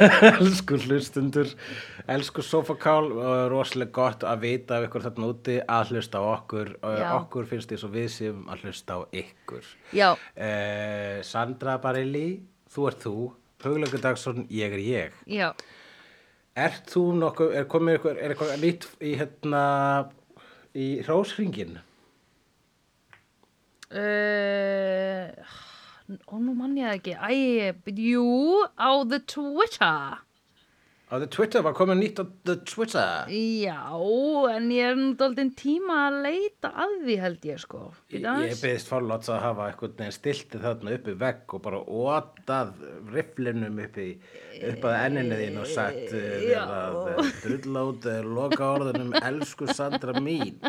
elsku hlustundur elsku sofakál rosalega gott að vita af ykkur þarna úti að hlusta á okkur Já. okkur finnst því svo við sem að hlusta á ykkur Já, eh, Sandra Barilli þú ert þú, Hugleikur Dagsson ég er ég já. Ert þú nokkuð, er komið ykkur, er eitthvað nýtt í hérna í hrósringin? Uh, ó, nú mann ég það ekki. Æ, jú, á the Twitter. Á the Twitter var komið nýtt á the Twitter Já, en ég er daldinn tíma að leita að því held ég sko. Ég, ég beðist forláts að hafa eitthvað stiltið þarna uppi vegg og bara ótað riflinum uppi upp að enninu þín og sagt uh, Já. að drullót loka orðunum elsku Sandra mín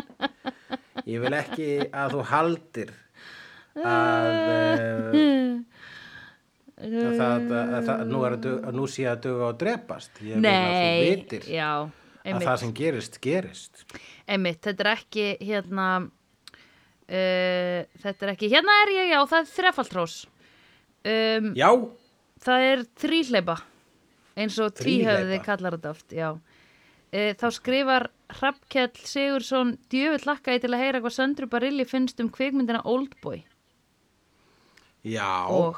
ég vil ekki að þú haldir að, að, það, að, nú, sé að duga og drepast. Ég vil að þú já, að það sem gerist, gerist. Einmitt, þetta er ekki hérna uh, þetta er ekki, hérna er ég, já, það er þrefaldrós um, já, það er þríhleipa eins og Þríhleypa? kallar þetta oft, já. Uh, þá skrifar Hrafnkell Sigursson djöfull lakka ég til að heyra hvað Söndru Barilli finnst um kvikmyndina Oldboy já. Og?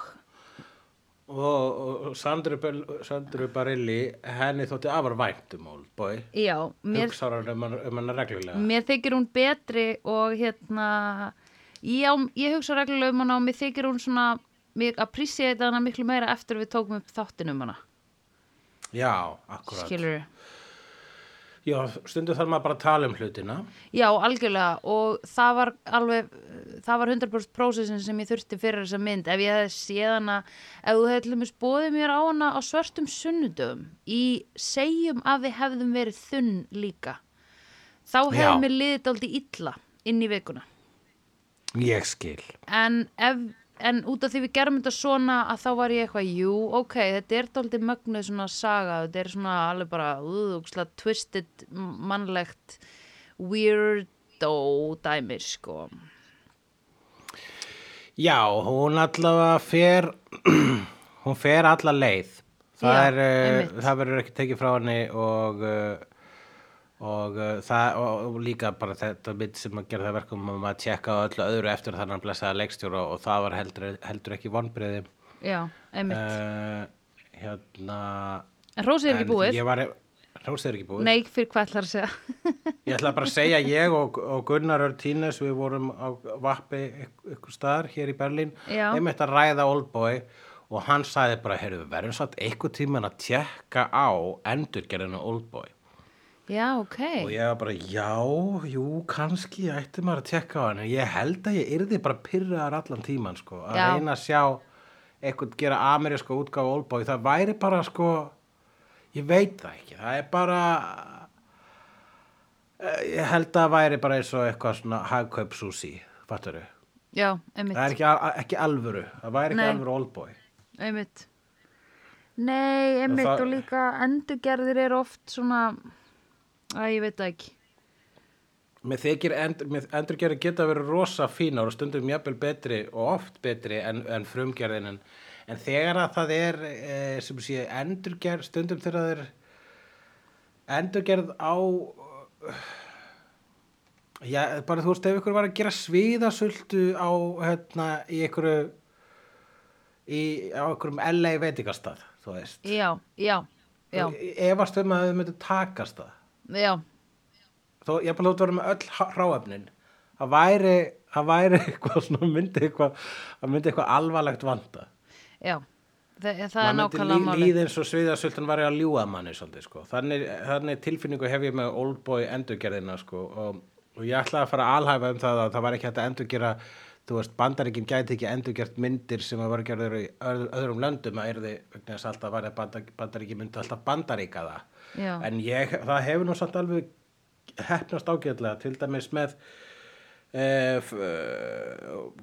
Og, og Sandru, Sandru Barilli henni þótti afar vænt um Oldboy já, mér, um, hann- um hann reglulega. Mér þykir hún betri og hérna já, ég hugsa reglulega um hana og mér þykir hún svona mér appreciate hana miklu meira eftir við tókum upp þáttin um hana. Já, akkurat. Skilur já, stundu þarf maður bara að tala um hlutina. Já, algjörlega og það var alveg, það var 100% prósessin sem ég þurfti fyrir þessa mynd. Ef ég hefði séð hana, ef þú hefði til dæmis bóðið mér á hana á svörtum sunnudöfum í segjum að við hefðum verið þunn líka þá hefði mér liðið aldrei illa inn í vikuna. Ég skil. En, ef, en út af því við gerum þetta svona að þá var ég eitthvað, jú, ok þetta er daldið mögnuð svona saga. Þetta er svona alveg bara uh, twisted, mannlegt weirdo dæmi sko. Já, hún allavega fer hún fer alla leið. Það, einmitt. það verður ekki tekið frá henni og uh, og, uh, það, og, og líka bara þetta mitt sem að gera það verkum um að tjekka á öllu öðru eftir þannig að blessaða leikstjóra og það var heldur, heldur ekki vonbreiði já, einmitt. Uh, hérna en hrósið er ekki búið. var, Rósið er ekki búið. Nei, fyrir hvað ætlar að segja? Ég ætla bara að segja ég og, og Gunnar Örtínes við vorum á vappi ykkur staðar hér í Berlín. Einmitt að ræða Oldboy og hann sagði bara, heyrðu, verðum satt eitthvað tíman að tjekka á endurgerðinu Oldboy já, ok. Og ég var bara, já, jú, kannski ætti maður að tjekka á hann ég held að ég yrði bara pyrraðar allan tíman sko, að Já. reyna að sjá eitthvað gera ameríska útgáfa Oldboy, það væri bara sko ég veit það ekki, það er bara Eh, ég held að það væri bara eins og eitthvað svona hagkaup sushi, fattur þau já, einmitt. Það er ekki, ekki alvöru, það væri ekki Nei. alvöru Oldboy einmitt. Nei, einmitt það- og líka endurgerðir er oft svona að ég veit ekki. Mér þykir mér endurgerðin geta verið rosa fínar og stundum jafnvel betri og oft betri en, en frumgerðin. En, en þegar að það er e, sem sé endurgerð stundum þegar það er endurgerð á já, bara þú veist ef ykkur var að gera sviðasultu á hérna í ykkur í, á ykkurum LA veitingastað þú veist. Já, já, já, efast um að þau myndu takast það já þó ég þótt að vera með öll hráefnin það væri, það væri eitthvað svona myndi eitthvað, það myndi eitthvað alvarlegt vanda já, Þa, það er myndi nákvæmlega lí, máli líða eins og sviðasöldan væri að ljúga manni svolítið sko. þannig, þannig tilfinningu hef ég með Oldboy endurgerðina sko. og, og ég ætlaði að fara að alhæfa um það að það var ekki hægt að endurgera þú veist, bandaríkin gæti ekki endurgert myndir sem að vera gerður í öð, öðrum löndum að yrði, vegna þess alltaf var að bandar, bandaríkin myndi alltaf bandaríka það. Já. en ég, það hefur nú samt alveg hefnast ágætlega til dæmis með uh,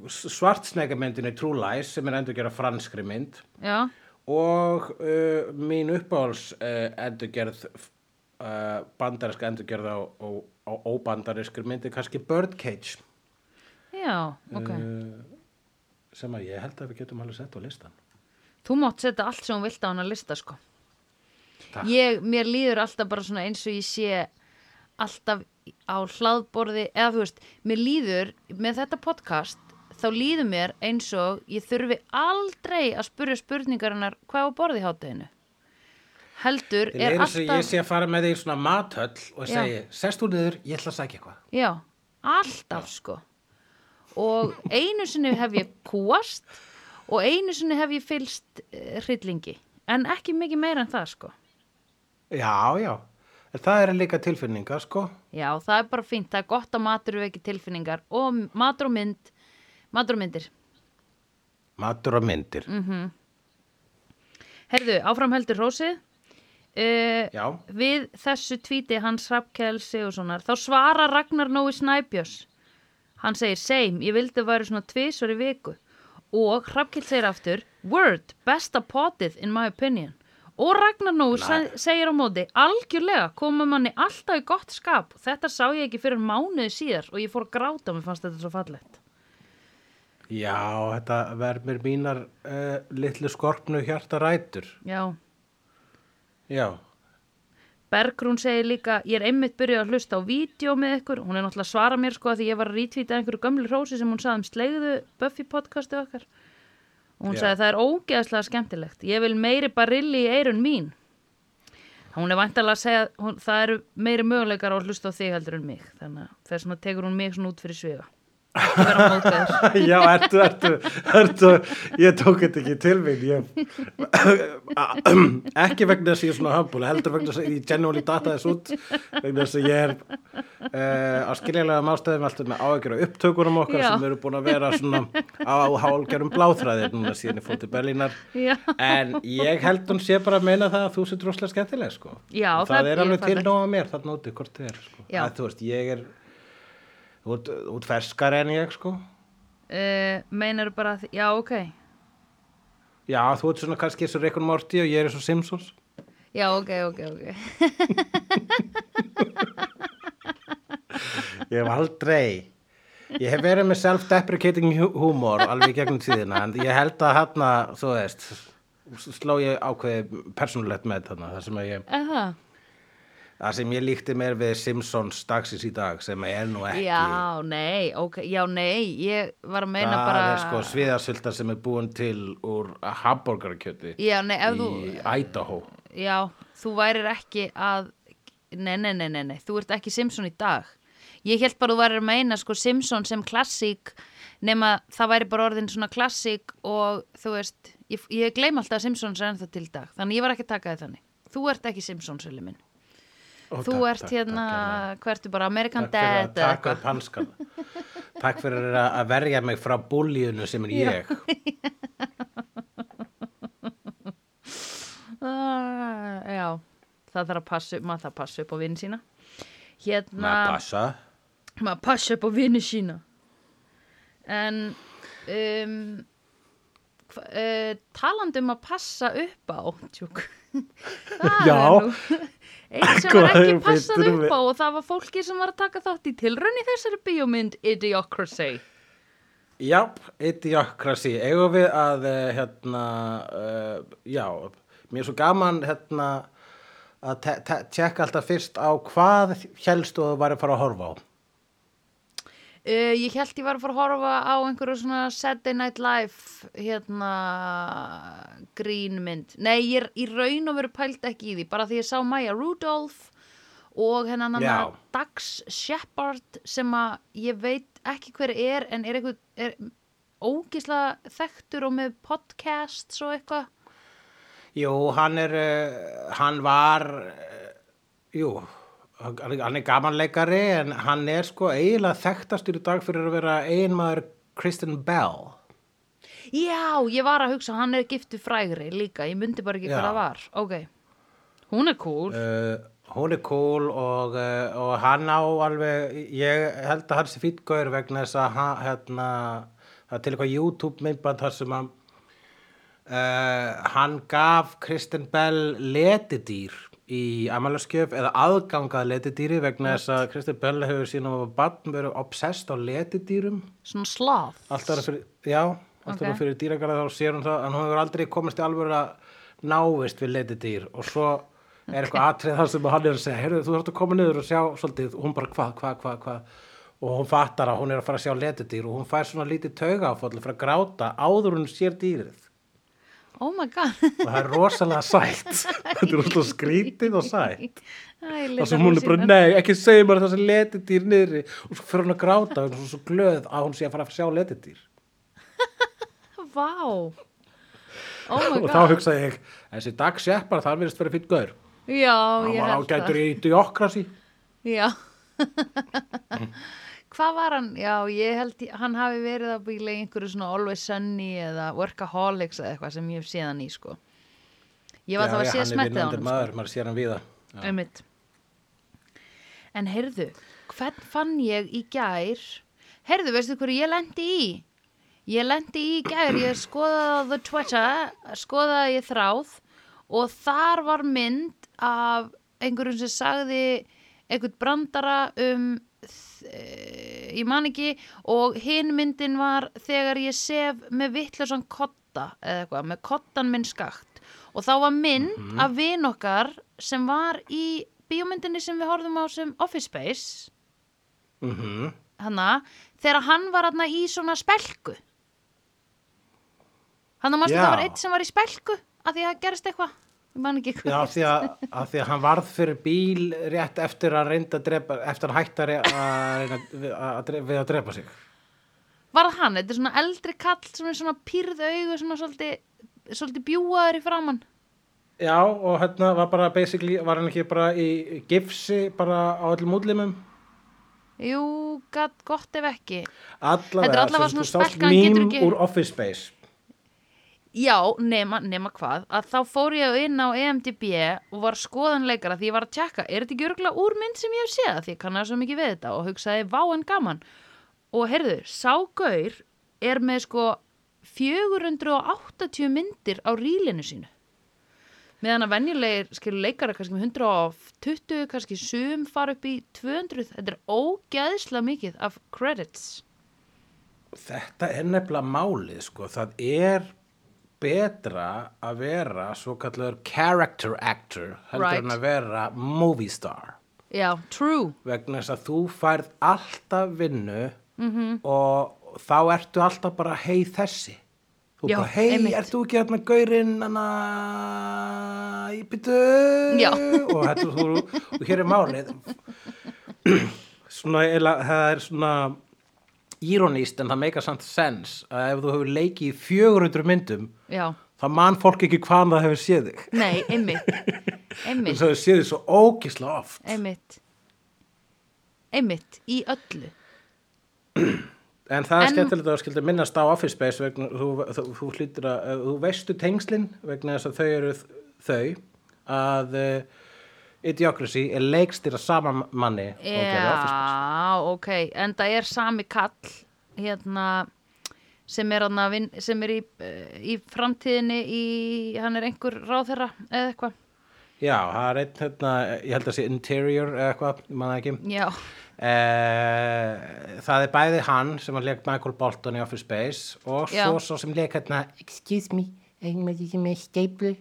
svartsnegamyndinni True Lies sem er endurgerð franskri mynd. Já, og uh, mín uppáhalds uh, endurgerð uh, bandaríska endurgerð á, á, á óbandarískri mynd er kannski Birdcage já, ok uh, sem að ég held að við getum alveg sett á listan þú mátt setja allt sem hún vilt á hana lista sko Takk. ég, mér líður alltaf bara svona eins og ég sé alltaf á hlaðborði eða þú veist, mér líður með þetta podcast, þá líður mér eins og ég þurfi aldrei að spurja spurningarinnar hvað á borði hátteginu heldur er er alltaf ég sé að fara með því svona mathöll og Já. segi, sest úr niður, ég ætla að sækja eitthvað. Já, alltaf sko og einu sinni hef ég kúast og einu sinni hef ég fylst uh, hryllingi en ekki mikið meira en það sko Já, já. En það er líka tilfinningar, sko. Já, það er bara fínt, það er gott að matur við ekki tilfinningar og matur og mynd matur og myndir Matur og myndir. Mm. Herðu, áfram heldur rósið uh. Við þessu tvíti hans Hrafkjell Sigurssonar þá svara Ragnar Nói Snæbjörns Hann segir, same, ég vildi væri svona tvisvar í viku. Og Hrafkjell segir aftur word, besta potið in my opinion. Og Ragnar se- segir á móti algjörlega koma manni alltaf í gott skap. Þetta sá ég ekki fyrir mánuði síðar og ég fór að gráta mér fannst þetta svo fallegt. Já, þetta verður mínar uh, litlu skorpnu hjartarætur. Já. Já. Bergrún segir líka, ég er einmitt byrjuð að hlusta á vídeo með ykkur, hún er náttúrulega að svara mér sko að því ég var að rítvíta einhverju gömlu hrósi sem hún sagði um slegðu Buffy podcastu okkar. Og hún Já. sagði það er ógeðslega skemmtilegt. Ég vil meiri barilli í eirun mín. Hún er væntalega að segja hún, það eru meiri möguleikar á að hlusta á þig heldur en mig. Þannig að þess vegna tekur hún mig svona út fyrir mótgæður Já, ertu, ertu, ertu, ég tók þetta ekki til mín, ég, ekki vegna þess að ég er svona hömbul, heldur vegna þess að ég genúli data þess út, vegna þess að ég er uh, á skiljalega mástæðum alltaf með áhyggjur af upptökunum okkar Já. sem eru búin að vera svona á hálgjörum bláþræðir núna síðan ég fór til Berlínar, Já. en ég held hún sé bara að meina það að þú sér droslega skemmtileg, sko. Já, það, það- er alveg til fallegt. nóg að mér, þarna úti, hvort þið er, sko. Að, þú veist, ég er, þú ert, þú ert ferskar en ég, sko. uh, meinar bara að, já ok Já, þú ert svona kannski eins og Rickon Morty og ég er eins og Simpsons. já ok, ok, ok Ég hef aldrei, ég hef verið með self-deprecating hu- humor alveg gegnum tíðina, en ég held að hérna, þú veist, sló ég ákveði persónulegt með þarna, það sem að ég, Eða? Það sem ég líkti mér við Simpsons dagsins í dag, sem er nú ekki. Já, nei, ok, já, nei, ég var að meina það bara... er sko sviðarsylta sem er búin til úr hamburgerkjöti Já, nei, í þú, Idaho. já, þú værir ekki að, nei, nei, nei, nei, nei, þú ert ekki Simpson í dag. Ég held bara að þú værir að meina, sko, Simpson sem klassík, nema það væri bara orðin svona klassík og þú veist, ég, ég gleym alltaf Simpsons er ennþá til dag, þannig ég var ekki að taka þið þannig. Þú ert ekki Simpsons, Sölli minn. Ó, Þú takk, ert takk, hérna, takk, Erna. hvertu bara American Takk fyrir að Dad taka upp hanskan. Takk fyrir að verja mig frá búlíunu sem er ég. Ah, já, það þarf að passa upp, maður þarf að passa upp á vinn sína. Hérna, Maður passa. maður passa upp á vinni sína. En um, uh, talandi um að passa upp á, tjúk, Já. Einn sem var Hvað ekki passað upp á og það var fólki sem var að taka þátt í tilraun í þessari bíómynd Idiocracy. Já, idiocracy. Eigum við að, uh, hérna, uh, já, mér er svo gaman, hérna, að tjekka alltaf fyrst á hvað helstu þú væri að fara að horfa á. Uh, ég held ég var að fara að horfa á einhverju svona Saturday Night Live hérna grínmynd. Nei, ég er í raun og veru pælt ekki í því, bara því ég sá Maya Rudolph og hennan hann Dax Shepard sem að ég veit ekki hver er en er eitthvað er ógislega þekktur og með podcasts og eitthvað. Jú, hann er, uh, hann var, uh, jú, hann hann er gamanleikari en hann er sko eiginlega þekktastur í dag fyrir að vera eiginmaður Kristen Bell. Já, ég var að hugsa, hann er giftu frægri líka, ég myndi bara ekki Já. hvað það var. Ok, hún er cool. Uh, hún er cool og, uh, og hann á alveg, ég held að hann sé fýtt gaur vegna þess að hann, hérna, er til eitthvað YouTube myndband þar sem að uh, hann gaf Kristen Bell letidýr í amalaskjöf eða aðgangað letidýri vegna þess að Kristen Bell hefur síðan að barn verið obsessed á letidýrum. Svona sloth. alltaf fyrir, já, alltaf Ok. fyrir dýragarða þá sér hún það, en hún hefur aldrei komist í alveg að návist við letidýr. Og svo er eitthvað atrið þar sem hann er að segja heyrðu, þú þarft að koma niður og sjá svolítið. Og hún bara hvað, hvað, hvað, hvað? Og hún fattar að hún er að fara að sjá letidýr og hún fær svona lítið tauga áfall fyrir að gráta áður hún sér dýrið oh my god. Og það er rosalega sætt. Þetta er rosalega skrítið og sætt. Og sem hún er bara, nei, ekki segja mér þessi letidýr niðri. Og svo fyrir hún að gráta og hún er svo, svo glöð að hún sé að fara að sjá letidýr. Vá. Oh my og þá hugsaði ég, þessi Dag Shepard það virðist verið fýtt gaur. Já, hann ég var held ágætur það. í diokrasi. Já hvað var hann já, ég held hann hafi verið að bíla í einhverju svona Always Sunny eða Workaholics eða eitthvað sem ég hef séð hann í sko ég var þá að sé hann er smettið á hann sko. maður, maður sér hann við það Einmitt. En heyrðu, hvern fann ég í gær? Heyrðu, veistu hverju ég lendi í? Ég lendi í gær, ég skoðaði á The Twitter, skoðaði ég þráð og þar var mynd af einhverjum sem sagði einhvern brandara um ég man ekki og hinn myndin var þegar ég sef með vittlösan kotta eða eitthvað, með kottan minn skakt. Og þá var mynd af vin okkar sem var í bíómyndinni sem við horfðum á sem Office Space. Mm hana, þegar hann var hana í svona spelku. Hann að maður Já. það var eitt sem var í spelku að því að gerist eitthvað Já, af því, að, af því að hann varð fyrir bíl rétt eftir að reynda að drepa, eftir að hætta að, re- að, reyna að, við að drepa sig. var það hann, þetta er svona eldri kall sem er svona pýrð augu svona svolítið, svolítið bjúaður í framann Já, og hérna var bara basically, var hann ekki bara í gifsi bara á öllum útlimum? jú, gott ef ekki Allavega, Þetta er allavega svona spelka, mím úr Office Space. Já, nema, nema hvað, að þá fór ég inn á EMDB og var skoðan leikara því ég var að tjekka, er þetta ekki örgulega úr mynd sem ég hef séð? Því ég kannar svo mikið við þetta og hugsaði vá en gaman. Og heyrðu, sá gaur er með sko 480 myndir á rílinu sínu. Meðan að venjulegir skilur leikara kannski með 120 kannski sum fara upp í 200 þetta er ógæðslega mikið af credits. Þetta er nefnilega málið, sko. Það er betra að vera svo kallar character actor heldur Right. en að vera movie star. Já, true vegna þess að þú færð alltaf vinnu Mhm. -hmm. og þá ertu alltaf bara hei þessi þú Já, bara hei, einmitt. ert þú ekki hérna gaurinn hana í byttu og, og hér er málið svona það er svona írónist en það meika samt sens að ef þú hefur leikið í 400 myndum Já, þá man fólk ekki hvaðan það hefur séð þig. Nei, einmitt. Einmitt. þess að þau séð þig svo ógisla oft. Einmitt. Einmitt, í öllu. En það er En- skemmtilegt að þú skildir minnast á Office Space vegna, þú, þú, þú hlýtur að, þú veistu tengslin vegna þess að þau eru þ- þau að uh, Idiocracy er leikstýra sama manni. Já, ok, en það er sami kall hérna sem er, vin, sem er í, eh, í framtíðinni í, hann er einhver ráðherra eða eitthvað Já, það er einn, hérna, ég held að sé Interior eða eitthvað, manna ekki. Já, Uh, það er bæði hann sem var leik Michael Bolton í Office Space og Já. svo svo sem leik hérna Excuse me, I'm with my stapler.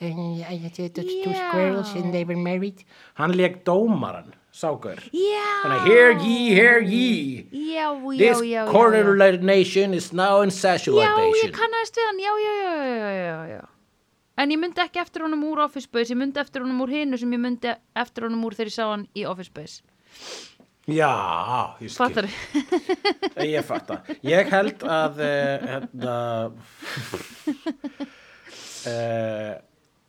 And I had the two Yeah. squirrels and they were married. hann leik dómaran, já Þannig, hear ye, hear ye. Já, já, This já, já, já. correlated nation is now in Já, sexualization. ég kannast við hann, já, já, já, já, já, já. En ég myndi ekki eftir honum úr Office Space, ég myndi eftir honum úr hinu sem ég myndi eftir honum úr þegar ég sá hann í Office Space. Já, ég skil. Fattar Ég fatta. Ég held að uh, hérna, uh,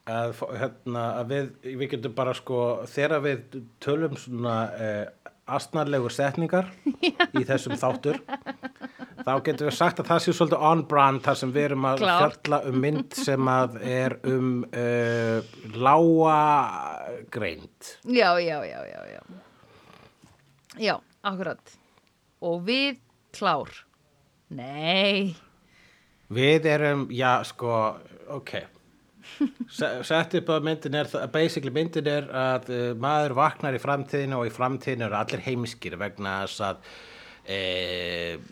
að, hérna, að við, við getum bara sko, þegar við tölum svona uh, astnarlegur setningar í þessum þáttur þá getum við sagt að það sé svolítið on brand þar sem við erum að Klár. fjalla um mynd sem að er um uh, lága greind. Já, já, já, já, já. Já, akkurat. Og við klár. Nei. Við erum, já, sko, ok. Se- Sett upp að myndin er, basically myndin er að uh, maður vaknar í framtíðinu og í framtíðinu eru allir heimskir vegna þess að uh,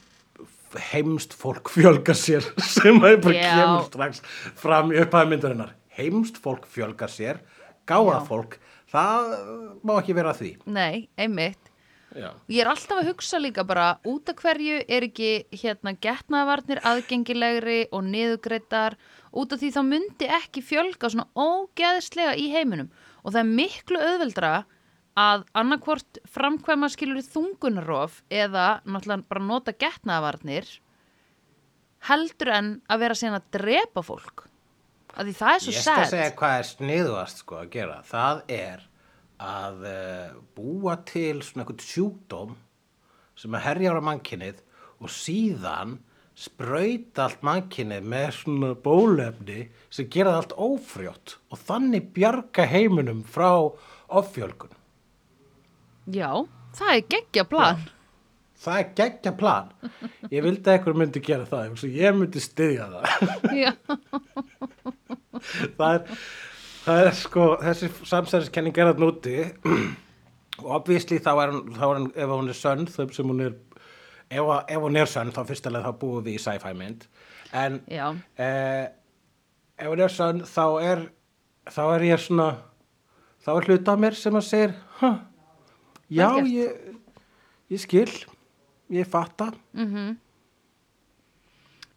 heimst fólk fjölgar sér sem að bara Já. kemur strax fram í upphæði myndarinnar. Heimst fólk fjölgar sér, gáða Já. fólk það má ekki vera því Nei, einmitt. Já. Ég er alltaf að hugsa líka bara út af hverju er ekki hérna getnaðvarnir aðgengilegri og niðugreitar út af því þá myndi ekki fjölga svona ógeðslega í heiminum og það er miklu auðveldra að annarkvort framkvæma skilur þungunarof eða náttúrulega bara nota getnaðvarnir heldur en að vera síðan að drepa fólk af því það er svo Ég skal sad segja hvað er sniðuast sko að gera. Það er að uh, búa til svona eitthvað sjúkdóm sem að herjar á mannkinnið og síðan sprauta allt mannkinnið með svona bólefni sem gera það allt ófrjótt og þannig bjarga heiminum frá offjölgun. Já, það er geggja plan Það er geggja plan. Ég vildi að einhver myndi gera það, ég myndi styðja það. Já, það er, það er sko þessi samsæðiskenning er að núti og obvísli þá er, hún, ef hún er sönn þau sem hún er ef, ef hún er sönn þá fyrstulega þá búum við í sci-fi mynd. En eh, ef hún er sönn þá er þá er ég svona þá er hluta af mér sem að segir huh, já ég, ég skil ég fatta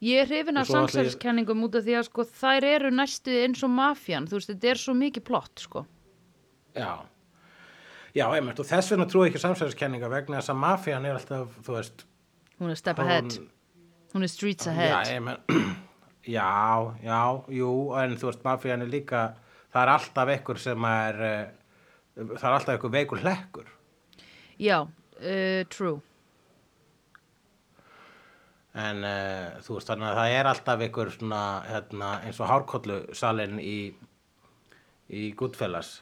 Ég er hrifin ég- samsælskenningum út af því að sko þær eru næstu eins og mafjan, þú veist, þetta er svo mikið plott sko. Já, já, einmitt og þess vegna trúi ég ekki samsæðiskenninga vegna þess að mafían er alltaf, þú veist Hún er step Hún- ahead, hún er streets Já, ahead. ég men, já, já, jú, en þú veist, mafían er líka, það er alltaf einhver sem er, uh, það er alltaf einhver veikur hlekkur. Já, uh, true. En uh, þú veist, þannig að það er alltaf einhver svona, hérna, eins og hárkollu salin í, í Goodfellas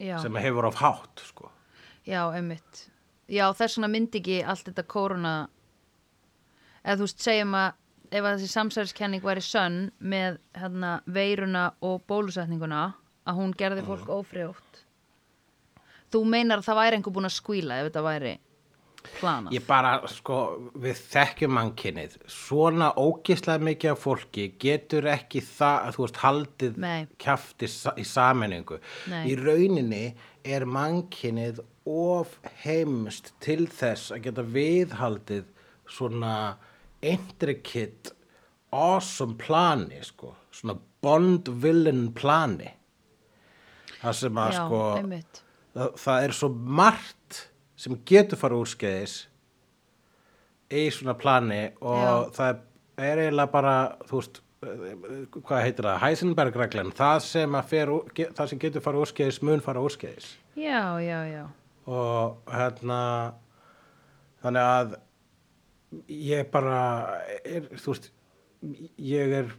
Já, sem hefur of hátt, sko. já, einmitt. Já, þess vegna myndi ekki allt þetta korona, eða þú veist, segjum að ef að þessi samsælskenning væri sönn með hérna, veiruna og bólusetninguna, að hún gerði fólk ófrjótt. Þú meinar að það væri einhver búin að skvíla ef þetta væri planað. Ég bara, sko, við þekkjum mannkinnið. Svona ógislega mikið af fólki getur ekki það, þú veist, haldið sa í sammenningu. Nei. Í rauninni er mannkinnið of heimst til þess að geta viðhaldið svona intricate, awesome plani, sko. Svona Bond villain plani. Það sem að, Já, sko, einmitt. það, það er svo margt sem getur fara úrskeiðis í svona plani og það er eiginlega bara þú veist, hvað heitir það? Heisenberg-reglan, það sem að fer, úr- það sem getur fara úrskeiðis mun fara úrskeiðis. Já, já, já. og hérna þannig að ég bara er, þú veist ég er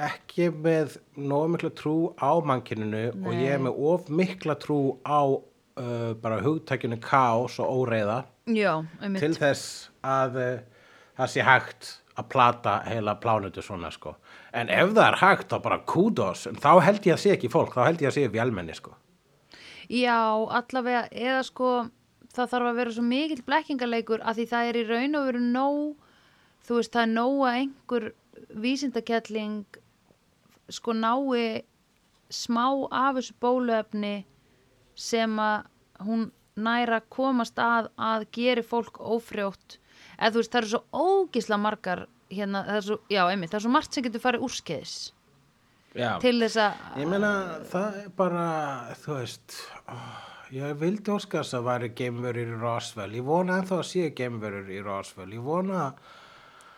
ekki með nóg mikla trú á mannkyninu og ég er með of mikla trú á uh, bara hugtækinu kaos og óreiða Já, einmitt. til þess að uh, það sé hægt að plata heila plánutu svona sko. En ef það er hægt þá bara kudos en þá held ég að sé ekki fólk, þá held ég að sé vélmenni sko. Já, allavega, eða sko, það þarf að vera svo mikill blekkingarleikur að því það er í raun og veru nóg, þú veist, það er nóg að einhver vísindakelling sko nái smá af þessu bóluefni sem að hún næra komast að að geri fólk ófrjótt eða þú veist, það eru svo ógisla margar hérna, það er svo, já, einmitt, það er svo margt sem getur farið úrskeiðis Já. til þess að Ég meina, það er bara, þú veist, ó, ég vildi óska þess að væri geimverur í Roswell. Ég vona ennþá að séu geimverur í Roswell. Ég vona,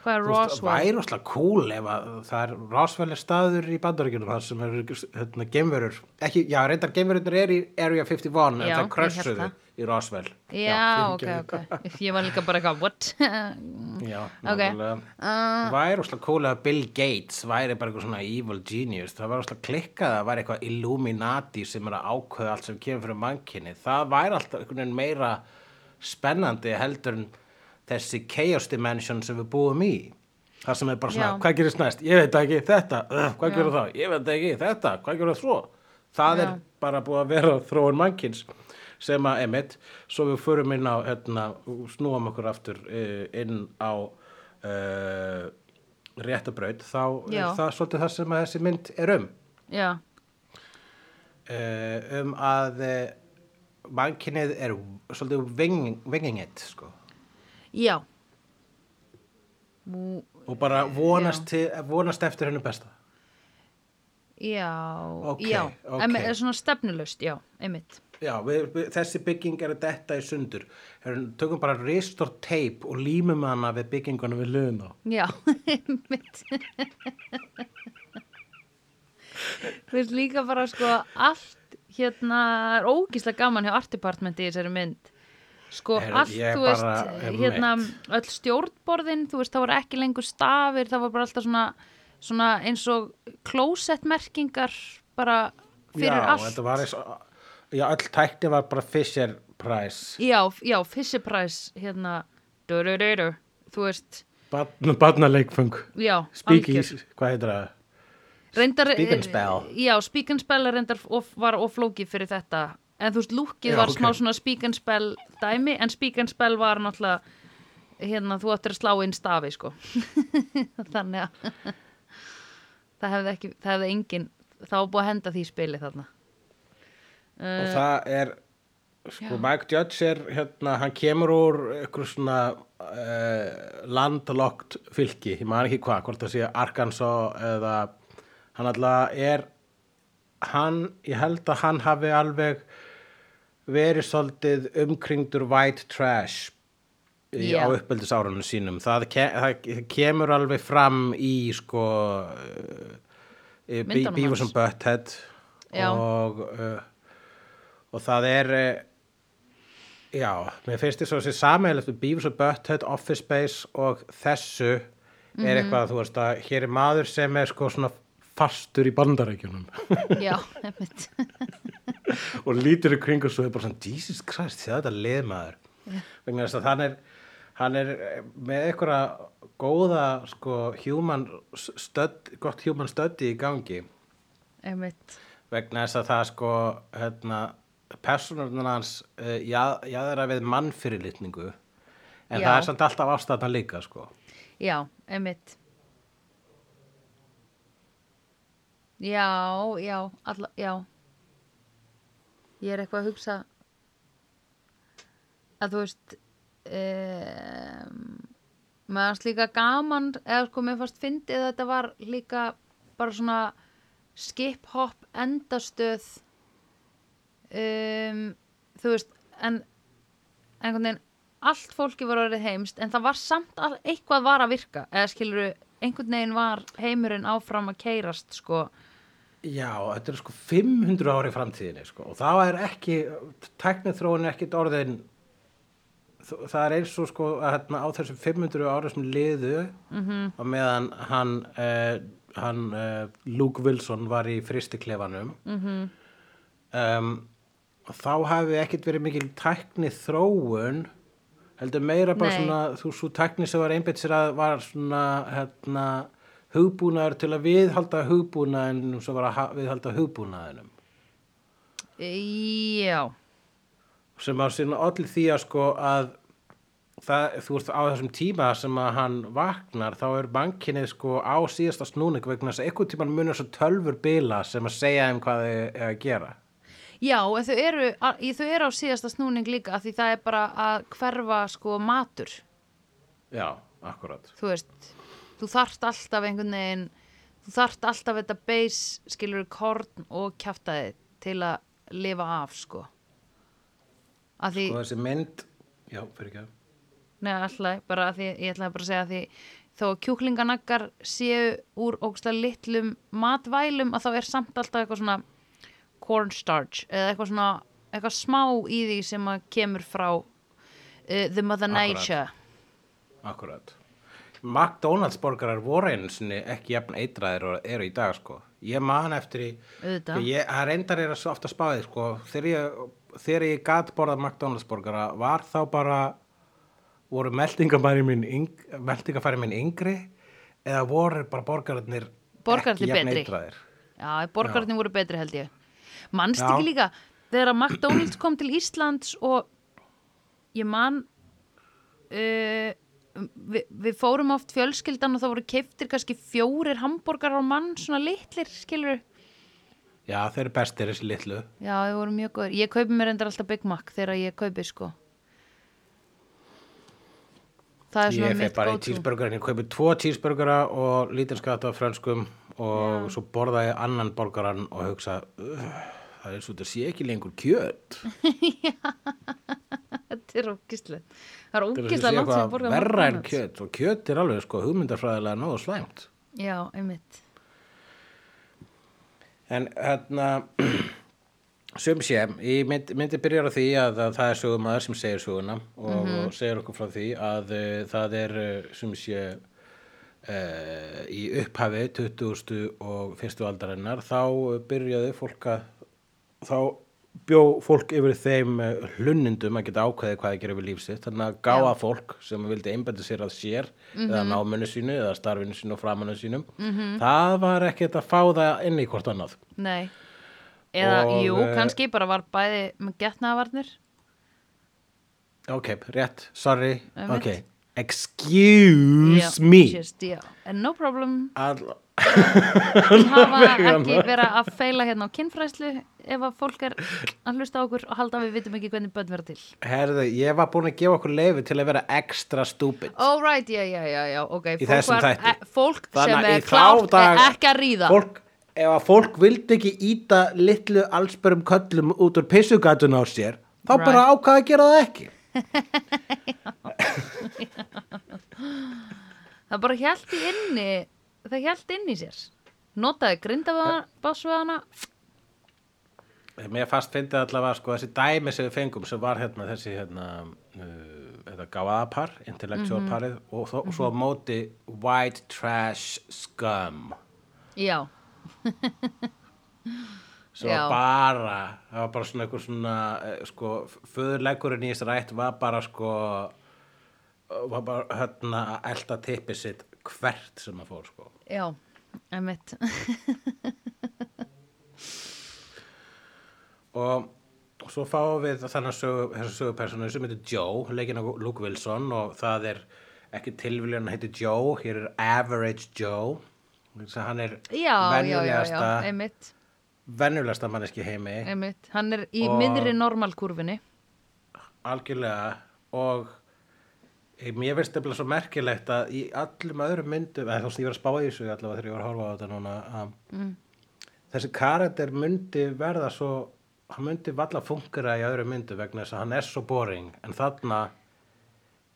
hvað er Roswell væri óslega cool ef að það er Roswell er staður í bandaríkjunum þar sem eru hérna, geimverur. Ekki, já, reyndar geimverur er í Area 51 en Já, það ég hélt krössuðu það. í Roswell. Já, ok, fyrirgefðu. ok. Ég var líka bara eitthvað, what? Já, Ok. nákvæmlega. Uh, væri óslega cool að Bill Gates væri bara eitthvað svona evil genius það væri óslega klikkað að væri eitthvað Illuminati sem er að ákveða allt sem kemur fyrir mannkinni það væri alltaf einhvern veginn meira spennandi heldur en þessi chaos dimension sem við búum í það sem er bara svona, Já. hvað gerist næst ég veit ekki, þetta, uh, hvað gerur það ég veit ekki, þetta, hvað gerur það svo það er Já. bara búið að vera þróun mannkins sem að emitt svo við förum inn á hérna, snúum okkur aftur eh, inn á uh, réttabraut þá Já. er það svolítið það sem að þessi mynd er um já, uh, um að mannkinnið er svolítið it sko. Já. Ú, og bara vonast, til, vonast eftir hennu besta já, Ok, já. ok. En með- svona stefnulust, já, einmitt. Já, við, við, þessi bygging er að detta í sundur Herum, tökum bara restore tape og límum hana við byggingunum við lögum á Já, einmitt. Þú veist líka bara sko allt hérna er ógíslega gaman hjá Art Department í þessari mynd. Sko Heyrðu, allt, þú veist, bara- einmitt. hérna öll stjórnborðin, þú veist, það voru ekki lengur stafir, það var bara alltaf svona, svona eins og klósettmerkingar bara fyrir Já, allt. þetta var eins og Já, öll tækni var bara Fisher Price Já, já, Fisher Price, hérna, du, du, du, du, þú veist, Barnaleikfung já, Speakies, hvað heitir það? reyndar, Speak and spell. já, speak and spell er reyndar of, var oflókið fyrir þetta en þú veist, lúkið var ok. smá svona speak and spell dæmi en speak and spell var náttúrulega hérna, þú ættir að slá inn stafi sko þannig að það hefði ekki, það hefði engin var búið að henda því spili þarna og það er sko, Já. Mike Judge er hérna, hann kemur úr eitthvað svona uh, landlokt fylki, ég man ekki hvað hvort það sé Arkansas eða hann alltaf er hann, ég held að hann hafi alveg verið svolítið umkringdur white trash í, Já. á uppeldisárunum sínum. Það, ke það kemur alveg fram í sko Myndunum Beavis and Butthead og uh, og það er eh, já, mér finnst þess að þessi við Beavis and Butthead, Office Space og þessu. Er eitthvað þú veist að hér er maður sem er sko svona fastur í bandarækjunum já, einmitt. Og lítur í kring og svo er bara svona Jesus Christ, þetta lið maður. Vegna þess að hann er hann er eh, með einhverja góða sko human stödd, gott human stöddi í gangi. Einmitt, vegna þess að það sko hérna, personurinn hans uh, jáðara við mannfyrirlitningu. En Já. það er samt alltaf ástæðan líka sko. Já, einmitt já, já alla, já. Ég er eitthvað að hugsa að þú veist um, maður fannst líka gaman eða sko mér fannst fyndið að þetta var líka bara svona skip-hop endastöð um, þú veist en einhvern veginn allt fólki var orðið heimst en það var samt all, eitthvað var að virka eða skilur einhvern veginn var heimurinn áfram að keirast sko Já, þetta er sko 500 ári framtíðinni sko og það er ekki tæknið þróun er ekkit orðin það er eins og sko að hérna, á þessum 500 ári sem liðu -hmm. og meðan hann, uh, hann uh, Luke Wilson var í fristiklefanum -hmm. um, þá hafi ekkit verið mikil tæknið þróun heldur meira bara Nei. svona þú svo tæknið sem var einbeitt sér að var svona hérna hugbúnaður til að viðhalda hugbúnaðinum sem var að ha- viðhalda hugbúnaðinum. Já, sem að sinna allir því að sko að það, þú ert á þessum tíma sem að hann vaknar þá er bankinnið sko á síðasta snúning vegna þess að einhvern tíman munur svo tölfur bila sem að segja þeim hvað þau er að gera já en þau eru, að- í- þau eru á síðasta snúning líka af því það er bara að hverfa sko matur. Já, akkurat þú veist, þú þarft alltaf einhvern veginn, þú þarft alltaf þetta base, skilur korn og kjaftaði til að lifa af sko. Að því, og þessi mynd já, fyrir ekki að neða alltaf bara að því, ég ætlaði bara að segja að því þó að kjúklinganaggar séu úr ógstlega litlum matvælum að þá er samt alltaf eitthvað svona cornstarch eða eitthvað svona eitthvað smá í því sem að kemur frá uh, the mother nature Akkurat. McDonalds borgarar voru einu sinni ekki jafn eitraðir og eru í dag sko. Ég man eftir í, það reyndar er að ofta spáðið sko, þegar ég, þegar ég gat borðað McDonalds borgara var þá bara, voru meldingafæri meldingafæri mín yngri eða voru bara borgararnir Borgararnir betri. Já, borgararnir voru betri held ég. Manst Já. ekki líka, þegar að McDonalds kom til Íslands og ég man, uh, við, við fórum oft fjölskyldan og það voru keiftir kannski fjórir hambúrgar á mann, svona litlir, skilur Já, þeir eru bestir þessi litlu. Já, þeir voru mjög góður. Ég kaupi mér endur alltaf Big Mac þegar ég kaupi, sko. Það er svona Ég mitt bara í cheeseburgerin, ég kaupi tvo cheeseburgera og lítinn skatt af og svo borða ég annan borgaran og hugsa, "Ugh, það er og þetta sé ekki lengur kjöt. Þetta er ógislegt. Það er sé langt sem borða verra en kjöt og kjöt er alveg sko hugmyndafræðilega nógu slæmt. Já, einmitt. En hérna, sum sé, ég mynd, myndi byrjar á því að, að það er sögumæður sem segir söguna og, og segir okkur frá því að uh, það er uh, sum sé í upphafi 20. og fyrstu aldarinnar þá byrjaði fólk að þá bjó fólk yfir þeim uh, hlunnindum að geta ákveðið hvað það gerir við lífsitt þannig að gáða fólk sem vildi einbæta sér að sér eða náminu sínu eða starfinu sínu og framannu sínum -hmm. það var ekkert að fá það inn í hvort annað Nei. Eða, Og, jú, eh, kannski bara var bæði með getnaðavarnir. Ok, rétt, sorry Einmitt. Ok, excuse me Just, já. And no problem. All... Við hafa ekki vera að feila hérna á kinnfræslu ef að fólk er að hlusta á okkur og halda að við vitum ekki hvernig börn vera til. Herðu, ég var búin að gefa okkur leifi til að vera extra stupid All right, já, já, já, já, ok. Í Fólk var- e- Fólk sem er dag- er ekki að ríða. fólk, Ef að fólk vildi ekki íta litlu allsbörum köllum út úr pissugatun á sér þá Right. bara ákvaða að gera það ekki Það bara hjælt í inni, það hjælt inn í sér. Notaði grindabásveðana. Mér fast fyndið allavega sko þessi dæmi sem við fengum sem var hérna þessi hérna uh, gáðapar, intellectual parið og, þó, og svo á móti white trash scum Já, svo Já. bara það var bara svona einhver svona eh, sko, föðurleggurinn í þessar rætt var bara sko var bara hérna að elda tippið sitt hvert sem að fór sko já, emitt. og og svo fáum við þannig sögu, þessu sögupersonu sem heitir Joe, leikinn af Luke Wilson og það er ekki tilviljan að heitir Joe, hér er Average Joe þess að hann er venjulegasta emitt, venjulegasta manneski heimi emitt. Hann er í Og- miðri normalkurfinni. algjörlega og eh, mér finnst þetta svo merkilegt að í allum öðrum myndum eða þá sem ég var að spá í þessu allavega þegar ég var að horfa á þetta núna Mm. þessi karakter myndi verða svo hann myndi valla fungera í öðrum myndum vegna þess að hann er svo boring en þarna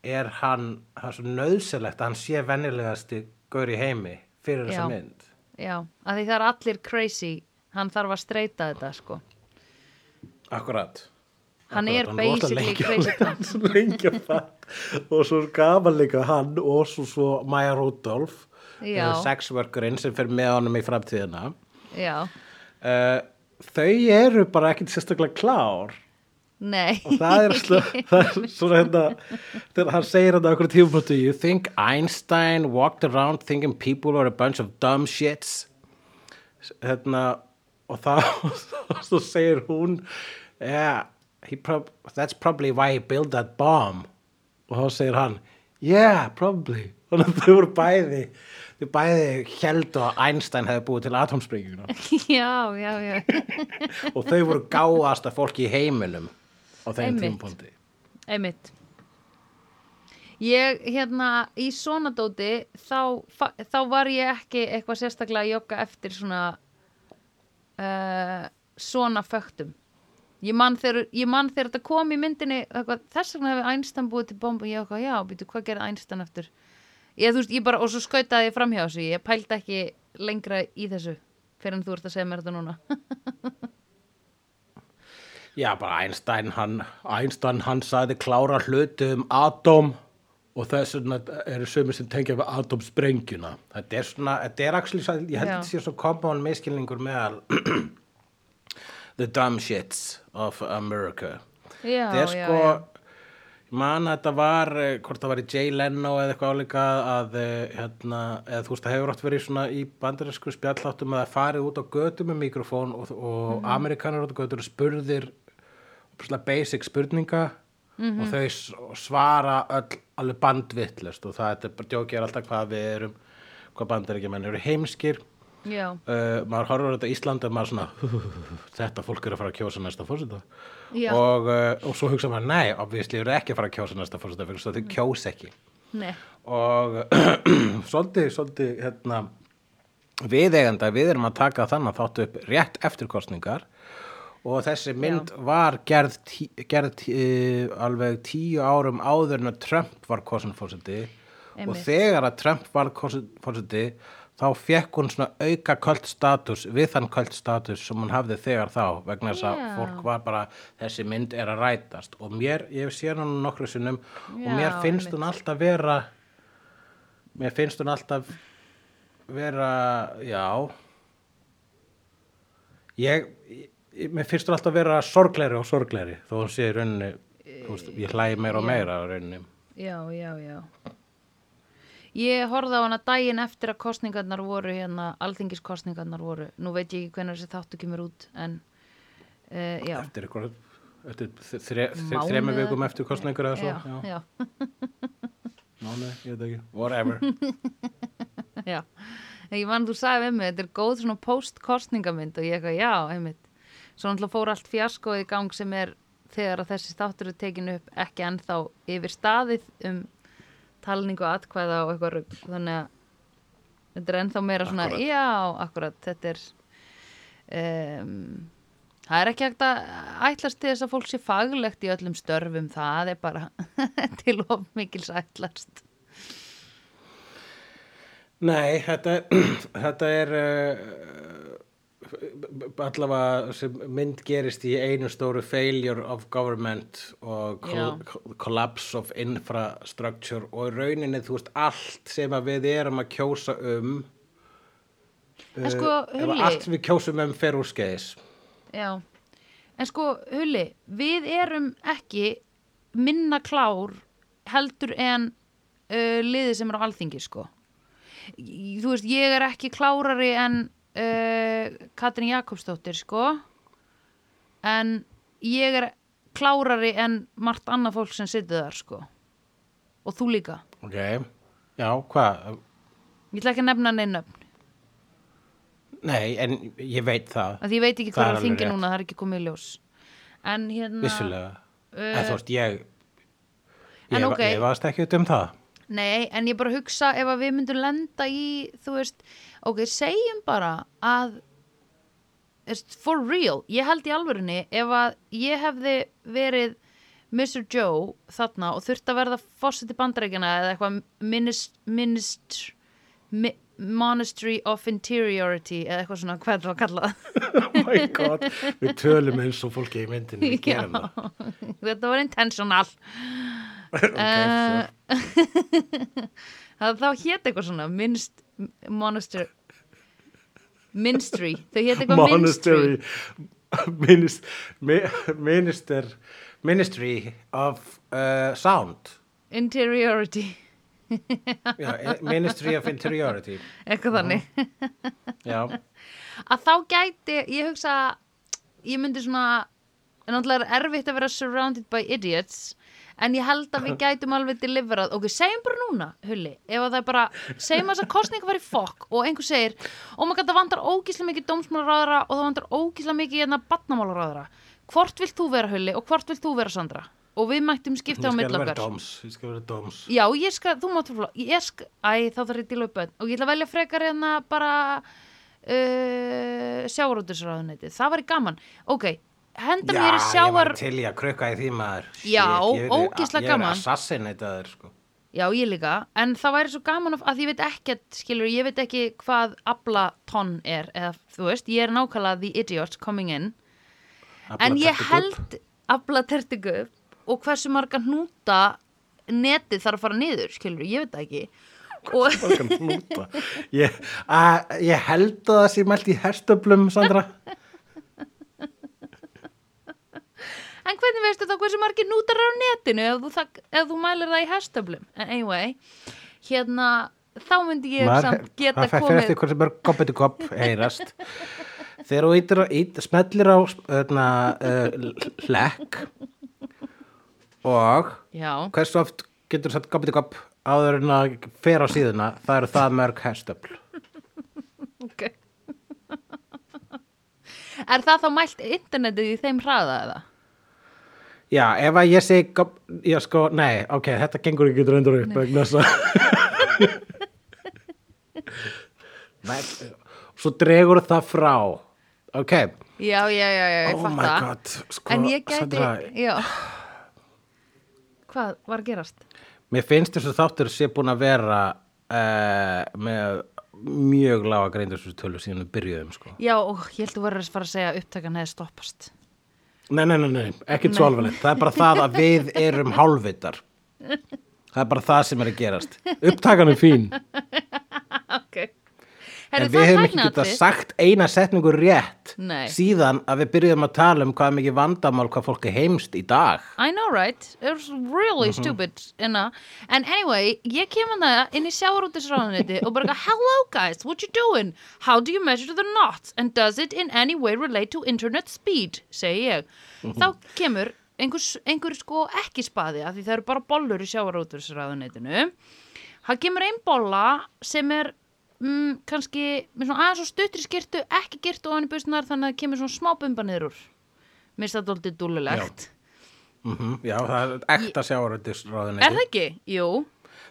er hann það er svo nöðsilegt að hann sé venjulegasti gaur í heimi fyrir þessa mynd Já, að því það er allir crazy. Hann þarf að streyta þetta, sko. Akkurat Hann er basically crazy town. og svo gaman líka hann og svo, svo Maja Rudolph Já. sexworkerinn sem fyrir með honum í framtíðina Já, uh, þau eru bara ekkit sérstaklega klár nei. og það er, slö, það er svona hérna þegar hann segir þetta okkur tífumpunktu you think Einstein walked around thinking people were a bunch of dumb shits hérna og þá svo segir hún yeah, he prob that's probably why he built that bomb. Og þá segir hann yeah, probably. Að þau voru bæði þau bæði held að Einstein hefði búið til atomspringuna já, já, já. og þau voru gáðasta fólki í heiminum á þeim tímapunkti. Einmitt. Ég, hérna, í svona dóti, þá, þá var ég ekki eitthvað sérstaklega að jogga eftir svona, uh, svona fögtum. Ég man þegar, man þegar þetta kom í myndinni, eitthvað, þess vegna hefði Einstein búið til bombu, ég eitthvað, já, býtu, hvað gerði Einstein eftir? Ég, þú veist, ég bara, og svo skautaði ég framhjá þessu, ég pældi ekki lengra í þessu, fyrir en þú ert að segja mér þetta núna. Já, bara Einstein, hann, Einstein, hann sagði klára hluti um atóm og þess vegna eru sömur sem tengja við atómsprengjuna. Þetta er svona, þetta er svo- ég held að þetta sé svo common miskilningur meðal the dumb shits of America. já, Þetta er já, sko, já. man að þetta var, eh, hvort það var í Jay Leno eða eitthvað álíka að, eh, hérna, eða þú veist, það hefur átt verið svona í bandarísku spjalláttum að það farið út á götu með mikrofón og, og Mhm. amerikanar út á götu og spurðir svona basic spurninga Mhm. og þau s- svara öll alveg bandvittlust og það er er alltaf hvað við erum, hvað bandaríkjumenn eru heimskir. Uh, maður horfur þetta Íslandi og maður svona þetta fólk er að fara að kjósa næsta Já. og, uh, og svo hugsa maður nei, obviously eru ekki að fara að kjósa næsta fórseta fyrir þess að þau kjósa ekki. Nei, og svolítið, svolítið hérna, viðeiganda, við erum að taka þannig þáttu upp rétt eftir kostningar og þessi mynd var gerð, tí, gerð tí, alveg tíu árum áður en að Trump var kosinfórseti og þegar að Trump var kosinfórseti þá fekk hún svona auka köld status við þann köld status sem hún hafði þegar þá vegna þess að Já. fólk var bara þessi mynd er að rætast. Og mér, ég séð hann nokkru sinnum og Já, mér finnst hún alltaf vera mér finnst hún alltaf vera, já. Ég mér finnst hún alltaf vera sorglegri og sorglegri þó hún sé í rauninni þú veist, ég hlægi meira og meira á rauninni já, já, já. Ég horfði á hana daginn eftir að kostningarnar voru hérna, alþingiskostningarnar voru. Nú veit ég ekki hvernig þessi þáttu kemur út, en uh, já. eftir eitthvað eftir þre, þre, Mánuð þremur eða- vikum eftir kostningur eða svo Já, já, Mánuð, ég veit ekki, whatever já. Ég man þú sagði við mig, þetta er góð svona post-kostningamynd og ég eitthvað, já, einmitt. Svo náttúrulega fór allt fjaskoð í gang sem er þegar að þessi þáttur er tekinu upp ekki ennþá yfir staðið um talningu atkvæða og eitthvað rugl. Þannig að þetta er ennþá meira svona, Akkúrat. já, akkurat, þetta er, um, það er ekki hægt að ætlast til þess að fólk sé faglegt í öllum störfum, það er bara til of mikils ætlast. Nei, þetta, þetta er uh, allavega sem mynd gerist í einu stóru failure of government og collapse of infrastructure og í rauninni þú veist allt sem við erum að kjósa um En sko, uh, ef Hulli- allt sem við kjósum um fer úr skeiðis Já, en sko, Hulli, við erum ekki minna klár heldur en uh, liðið sem er á alþingi, sko. Þú veist, ég er ekki klárari en uh, Katrin Jakobsdóttir, sko, en ég er klárari en margt annað fólk sem situr þar, sko. Og þú líka. Ok, já, hvað? Ég ætla ekki að nefna neinn nöfn, Nei, en ég veit það, því ég veit ekki hvað er þingi núna, það er ekki komið ljós. En hérna... vissulega Uh, En þú veist, ég Ég, ok. ég varst ekki um það Nei, en ég bara hugsa ef að við myndum lenda í, þú veist, ok, segjum bara að, for real, ég held í alvörunni ef að ég hefði verið Mr. Joe þarna og þurft að verða fórseti bandarækjana eða eitthvað minist, minist, mi, Monastery of Interiority eða eitthvað svona, hvað er það að kalla það? Oh my god, við tölum eins og fólki í myndinni, við gerum það Þetta var intentional. Ok, Eh, svo- það þá hét eitthvað svona minst, monastery. Minstry, þau hét eitthvað Monastery. Minist, mi, Minister Ministry of uh, Sound. Interiority, Já, eh, Ministry of Interiority. Eitthvað þannig. Já, að þá gæti, ég hugsa ég myndi svona en náttúrulega er erfitt að vera surrounded by idiots en ég held að við gætum alveg deliverað, ok, segjum bara núna Hulli, ef að það er bara, segjum að þess að kostninga var í fokk og einhver segir oh my god, það vantar ógíslega mikið dómsmálaráðara og það vantar ógíslega mikið hérna batnamálaráðara hvort vilt þú vera Hulli og hvort vilt þú vera Sandra? Og við mættum skipta á ég skal milli vera okkar. dóms Ég skal vera dóms. Já, ég skal, þú mátt fló, ég skal, æ, þá þarf ég að díla upp bönn og ég ætla að velja frekar hérna bara uh, sjávarútisráðuneytið, það var gaman, ok, henda mér í ég sjávar, var til í að krukka í því maður Já, ég- ógeðslega Ég gaman. er assassinator sko. já, ég líka, en það væri svo gaman að, ég veit ekkert, skilur, ég veit ekki hvað abla tonn er, eða þú veist, ég er nákvæmlega the idiots coming in, en ég held abla tertigu og hversu marga hnúta netið þarf að fara niður, skilur, ég veit ekki, og... Borgan hnúta. Ég, að, ég held að það sé mælt í herstöflum, Sandra. En hvernig veistu þá hversu margir nútar á netinu ef þú, það, ef þú mælir það í hastöflum? En anyway, hérna, þá myndi ég samt geta það fer komið... eftir hvað sem er koppið til kopp heyrast. Þegar þú ítir, ít, smellir á öðna, uh, hlekk og Já, hversu oft getur satt koppið til kopp áður en að fer á síðuna, það eru það mörg herstöfl. ok. Er það þá mælt internetið í þeim hraða eða? Já, ef að ég segi, já sko, nei, ok, þetta gengur ekki dröndur upp vegna þess að Svo dregur það frá Ok, Já, já, já, já, ég oh fatt my það. god sko, en ég gæti, Sandra, já. Hvað var að gerast? Mér finnst þess að þáttur sé búin að vera uh, með mjög lága greindarstölu síðan við byrjuðum sko. Já, og ég held að verður að fara að segja að upptakan hefði stoppast. Nei, nei, nei, nei, ekkert svo alvarlegt. Það er bara það að við erum hálfvitar. Það er bara það sem er að gerast. Upptakan er fín. Ok. En Herri, við það er hefum ekki getað sagt eina setningu rétt Nei. síðan að við byrjuðum að tala um hvað mikið vandamál hvað fólk er heimst í dag. I know, right? It was really Mhm. stupid. Inna. En anyway, ég kem að það inn í sjávarútisráðuniti og bara, hello guys, what you doing? How do you measure the knots? And does it in any way relate to internet speed? Segi ég. Mhm. Þá kemur einhver, einhver sko ekki spaði af því það eru bara bollur í sjávarútisráðunitinu. Það kemur ein bolla sem er mm, kannski með svona aðeins og stuttri skirtu, ekki girtu ofan í busnar þannig að það kemur svona smá bumba niður úr. Mér það dóltið dúlulegt. Mm Já, það er ekta Er sjávarútisráðuniti. það ekki? Jú.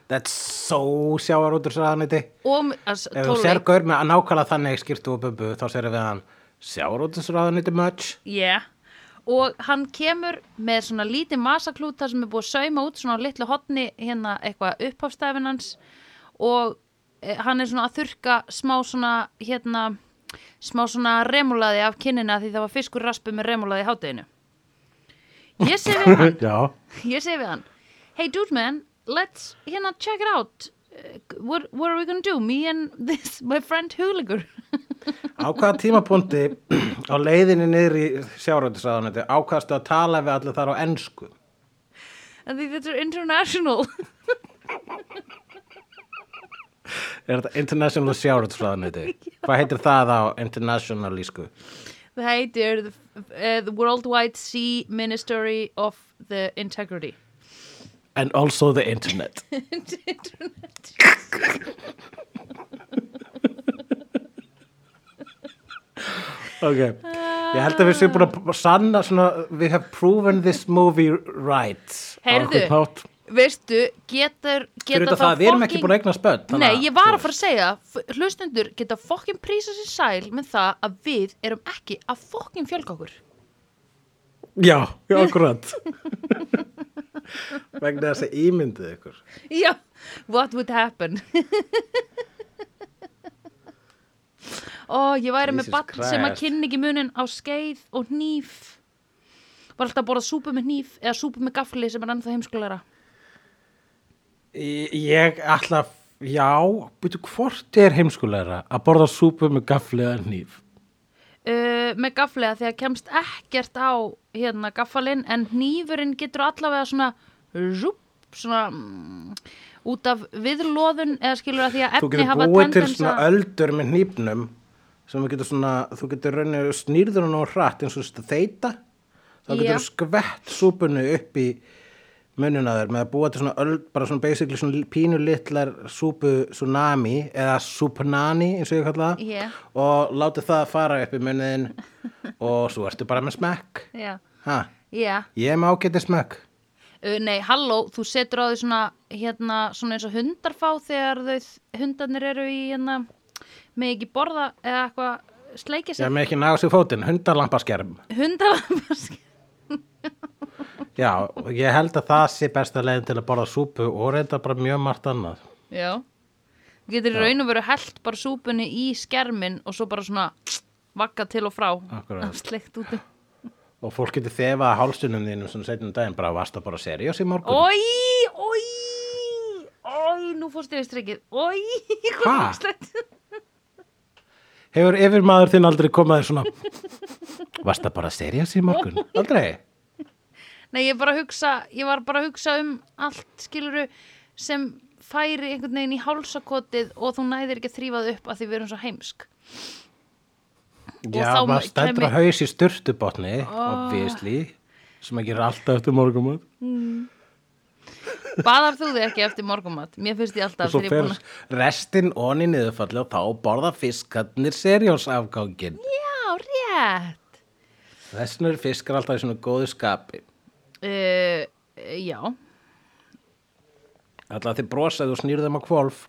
That's so sjávarútisráðuniti. Og as, Ef þú ser gaur með að nákvæmlega þannig skýrtu og bumbu, þá sér við hann sjávarútisráðuniti much. Yeah. Og hann kemur með svona lítið masaklúta sem er búið að sauma út svona á litlu hotni hérna eitthvað upphafstæfin hans og hann er svona að þurka smá svona hérna smá svona remulaði af kinnina því það var fiskur raspu með remulaði í hátteginu. Ég segi við hann. Ég segi við hann. Hey dude man, let's hérna check it out. Uh, what, what are we gonna do? Me and this, my friend Huligur. Á hvaða tímapunkti á leiðinni niður í sjávarútisráðuniti ákvaðstu að tala við allir þar á ensku? I think that's international Er þetta international sjávarútisráðuniti? Hvað heitir það á internationalísku? það heitir the, uh, the Worldwide Sea Ministry of the Integrity And also the internet. ok, ég held að við séum búin að sanna svona, we have proven this movie right. Hátt. Veistu, getur geta þetta það, við erum ekki búin að börn. þannig Nei, ég var að fara að segja hlustendur geta fokkin prísa sér sæl með það að við erum ekki að fokkin fjölga okkur Já, já, akkurat. Vegna þess að ímyndið ykkur. Já, what would happen Ó, ég væri með Jesus bann sem að kynni ekki munin á skeið og hníf Var alltaf að borða súpu með hníf eða súpu með gafli sem er ennþá heimskulegra Ég ég ætla, að- já, byrju, hvort er heimskulegra að borða súpu með gafli eða hníf? uh, með gaflega því að kemst ekkert á hérna gaffalinn en hnífurinn getur allavega svona rúp, svona mm, út af viðlóðun eða skilur að því að Þú efni getur hafa búið til svona að öldur með hnífnum sem þú getur svona, þú getur rauninu snýrður hann á hratt eins og stu þeita þá getur þú skvett súpunni upp í munnuna þér með að búa til svona öld, bara svona basically svona pínu litlar súpu tsunami eða súpunani eins og ég kalla það. Yeah. og láti það fara upp í munniðin og svo ertu bara með smekk. Já, ha, já. Ég er með ágæti smekk. Uh, nei, halló, þú setur á því svona, hérna, svona eins og hundar fá þegar þau, hundarnir eru í, hérna, með ekki borða eða eitthvað ég sig. er með ekki náðu sér fótinn, hundarlampaskerm Hundarlambask. Já, ég held að það sé besta leiðin til að borða súpu og reynda bara mjög margt annað. Já. Þú getur í raun og veru held bara súpunni í skermin og svo bara svona vakka til og frá. Akkúrat. Sleikt út. Og fólk getur þefað að hálstunum þínum svona setjum daginn bara að bara seriós í morgun. Ói, ói, ói, nú fórst yfir streikið. Ói, hvað er slett. Hefur yfir maður þinn aldrei komað þér svona varst að bara seriós í morgun? Aldrei? Nei, ég bara hugsa, ég var bara að hugsa um allt, skiluru, sem færi einhvern veginn í hálsakotið og þú næðir ekki að þrýfað upp að því við erum svo heimsk. Já, maður kæmi- að haus í styrtubotni obviously, sem að gera alltaf eftir morgumum Baðar þú þig ekki eftir morgumat? Mér finnst og alltaf þegar ég er búin að... restin onni niðurfalli og þá borða fiskarnir seriós afgangin. Já, rétt. Þessna eru fiskar alltaf í svona góðu skapi. Uh, já, Alltaf þið brosaðu og snýrðu þeim á kvolf.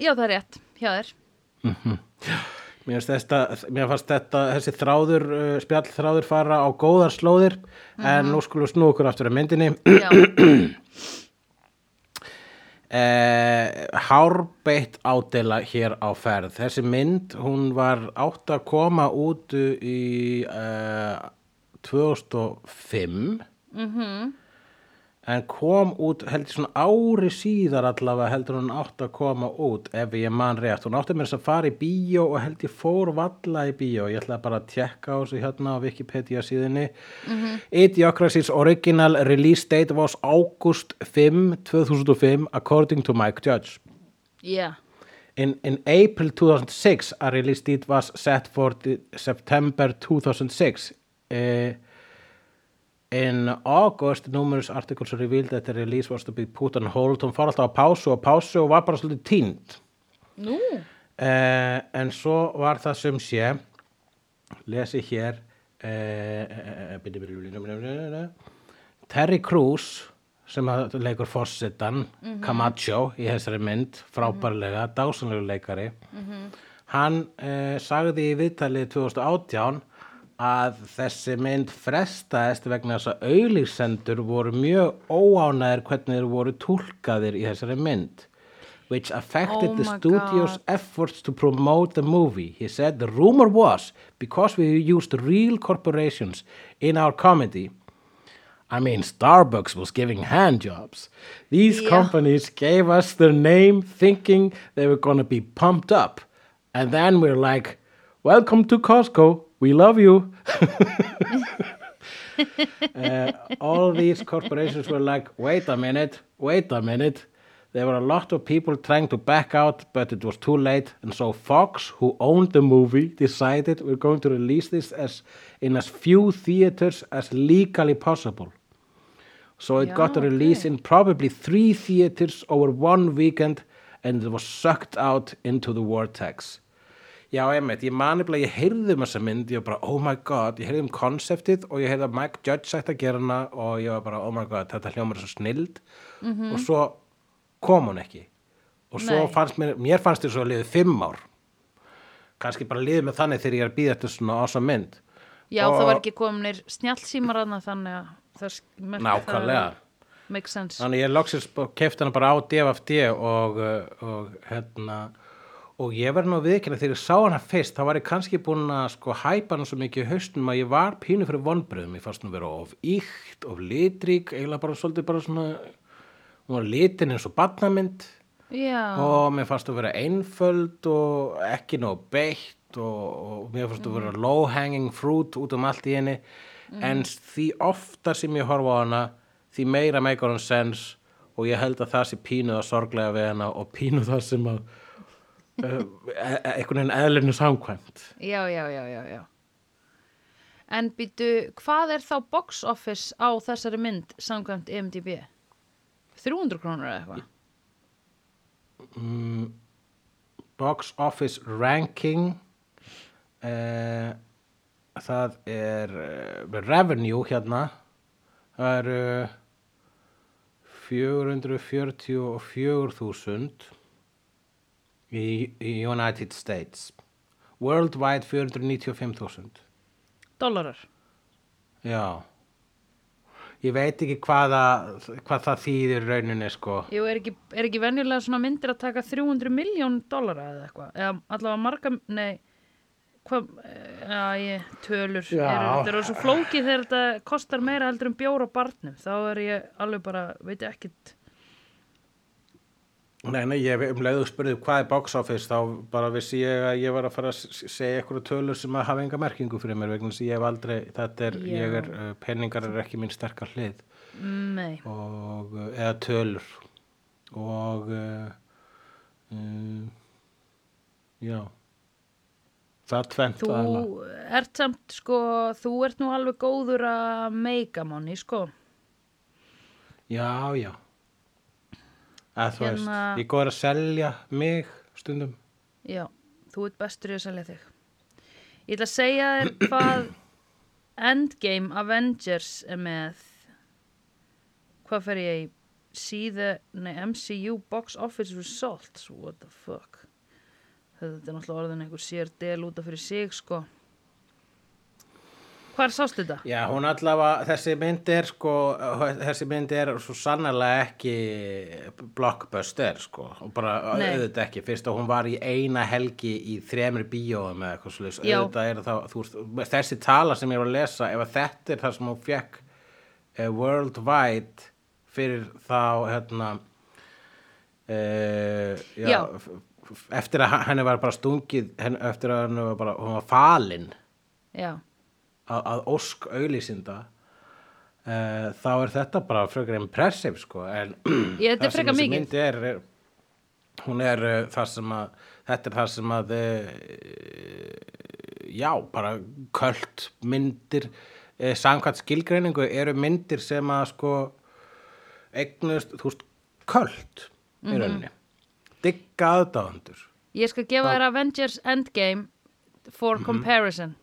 já það er rétt hjá þér Mér fannst þetta, mér fannst þetta þessi þráður, uh, spjall þráður fara á góðar slóðir, en nú skulum við snú okkur aftur að myndinni. já, Eh, hárbeitt ádela hér á ferð. Þessi mynd, hún var átt að koma út í eh, 2005 mhm en kom út heldur svona ári síðar allavega heldur hún átt að koma út ef ég man rétt. Hún átti mér að fara í bíó og held ég fór valla í bíó. Ég ætlaði bara að tjekka á þessu hérna á Wikipedia síðunni. Idiocracy's original release date was August 5, 2005 according to Mike Judge. já, In, in April 2006, a release date was set for September 2006. Uh, in August, numerous articles revealed that the release was to be put on hold. Hún fór alltaf á pásu og pásu og var bara svolítið tínd. nú? Uh, en svo var það sem sé, lesi hér, uh, Terry Crews, sem leikur fórsetan, Camacho í þessari mynd, frábærlega, dásanlegu leikari, hann uh, sagði í viðtalið 2018 að þessi mynd frestaðist vegna þess að auglýsendur voru mjög óánæðir hvernig þeir voru túlkaðir í þessari mynd which affected Oh the studio's God. efforts to promote the movie. He said the rumor was because we used real corporations in our comedy. I mean, Starbucks was giving hand jobs. These Yeah. companies gave us their name thinking they were going to be pumped up. And then we're like, welcome to Costco. We love you. uh, all these corporations were like, wait a minute, wait a minute. There were a lot of people trying to back out, but it was too late. And so Fox, who owned the movie, decided we're going to release this as in as few theaters as legally possible. So it got Já, released in probably three theaters over one weekend and it was sucked out into the vortex. Já, einmitt, ég mani bara, ég heyrði um þessa mynd, ég var bara, oh my god, ég heyrði um konseptið og ég heyrði að Mike Judge sætt að gera hana og ég var bara, oh my god, þetta hljómar svo snild og svo kom hún ekki. Og svo Nei. fannst mér, mér fannst þér svo að liðið fimm ár. Kannski bara liðið með þannig þegar ég er að býða eftir svona awesome mynd. já Og- það var ekki kominir snjallsímar aðna þannig að það merkir það Nákvæmlega. Þannig ég loksins kefti hana bara á DFD og, uh, og hérna og ég verði nú að viðkynna þegar ég sá hana fyrst þá var ég kannski búin að sko hæpa hana svo mikið í haustum að ég var pínu fyrir vonbröðum ég fannst nú vera of íkt, of litrík eiginlega bara svolítið bara svona hún var litin eins og badnamynd já, og mér fannst þú vera einföld og ekki nóg beitt og, og mér fannst þú vera low hanging fruit út um allt í henni. En því ofta sem ég horfa á hana því meira make on sense og ég held að það sé pínuð að sorglega við hana og pínuð það sem að einhvern veginn eðlinu samkvæmt. Já, já, já, já, já. En býtu hvað er þá box office á þessari mynd samkvæmt E IMDb 300 krónur eða eitthvað? Box office ranking uh, það er uh, revenue hérna. Það eru uh, 444.000 í, United States. Worldwide 495.000 Dólarar? Já. Ég veit ekki hvaða, hvað það þýðir í rauninni sko. Jú, er ekki, er ekki venjulega svona myndir að taka 300 miljón dólara eða eitthvað? Eða allavega marga, nei hvað, já, ég, tölur. Já. eru, þetta er svo flókið þegar þetta kostar meira heldur en bjóra barnum. Þá er ég alveg bara, veit ég ekkit Nei, nei, ég um leiðu spurði hvað er box office þá bara vissi ég að ég var að fara að segja eitthvað tölur sem að hafa enga merkingu fyrir mér vegna þess að ég hef aldrei, þetta er, Já. ég er, uh, penningar er ekki mín sterkar hlið. Nei, og, uh, eða tölur. Og um, já. Það tvent þú aðla ert samt sko, þú ert nú alveg góður að meika manni, sko. Já, já að þú veist, Hérna- ég er góður að selja mig stundum. Já, þú ert bestur í að selja þig. Ég ætla að segja þér hvað Endgame Avengers er með. Hvað fer ég í? See the nei, MCU box office results. What the fuck? Þetta er náttúrulega orðin einhver sér del út af fyrir sig sko hvar sást þetta? Já, hún allavega, þessi mynd er sko, þessi mynd er svo sannarlega ekki blockbuster sko, og bara Nei. auðvitað ekki, fyrst að hún var í eina helgi í þremur bíóum eða eitthvað Já. auðvitað er það, þú þessi tala sem ég var að lesa, ef að þetta er það sem hún fekk uh, worldwide fyrir þá, hérna, uh, já, Já. eftir að henni var bara stungið, henni, eftir að henni var bara, hún var falin Já, að, að ósk auglýsinda uh, þá er þetta bara frekar impressive sko en Ég, það sem þessi mikið. mynd er, er hún er uh, það sem að þetta er það sem að uh, já, bara köld myndir samkvæmt skilgreiningu eru myndir sem að sko eignust, þú veist, köld í Mhm. rauninni digga aðdáðandur ég skal gefa þér Avengers Endgame for comparison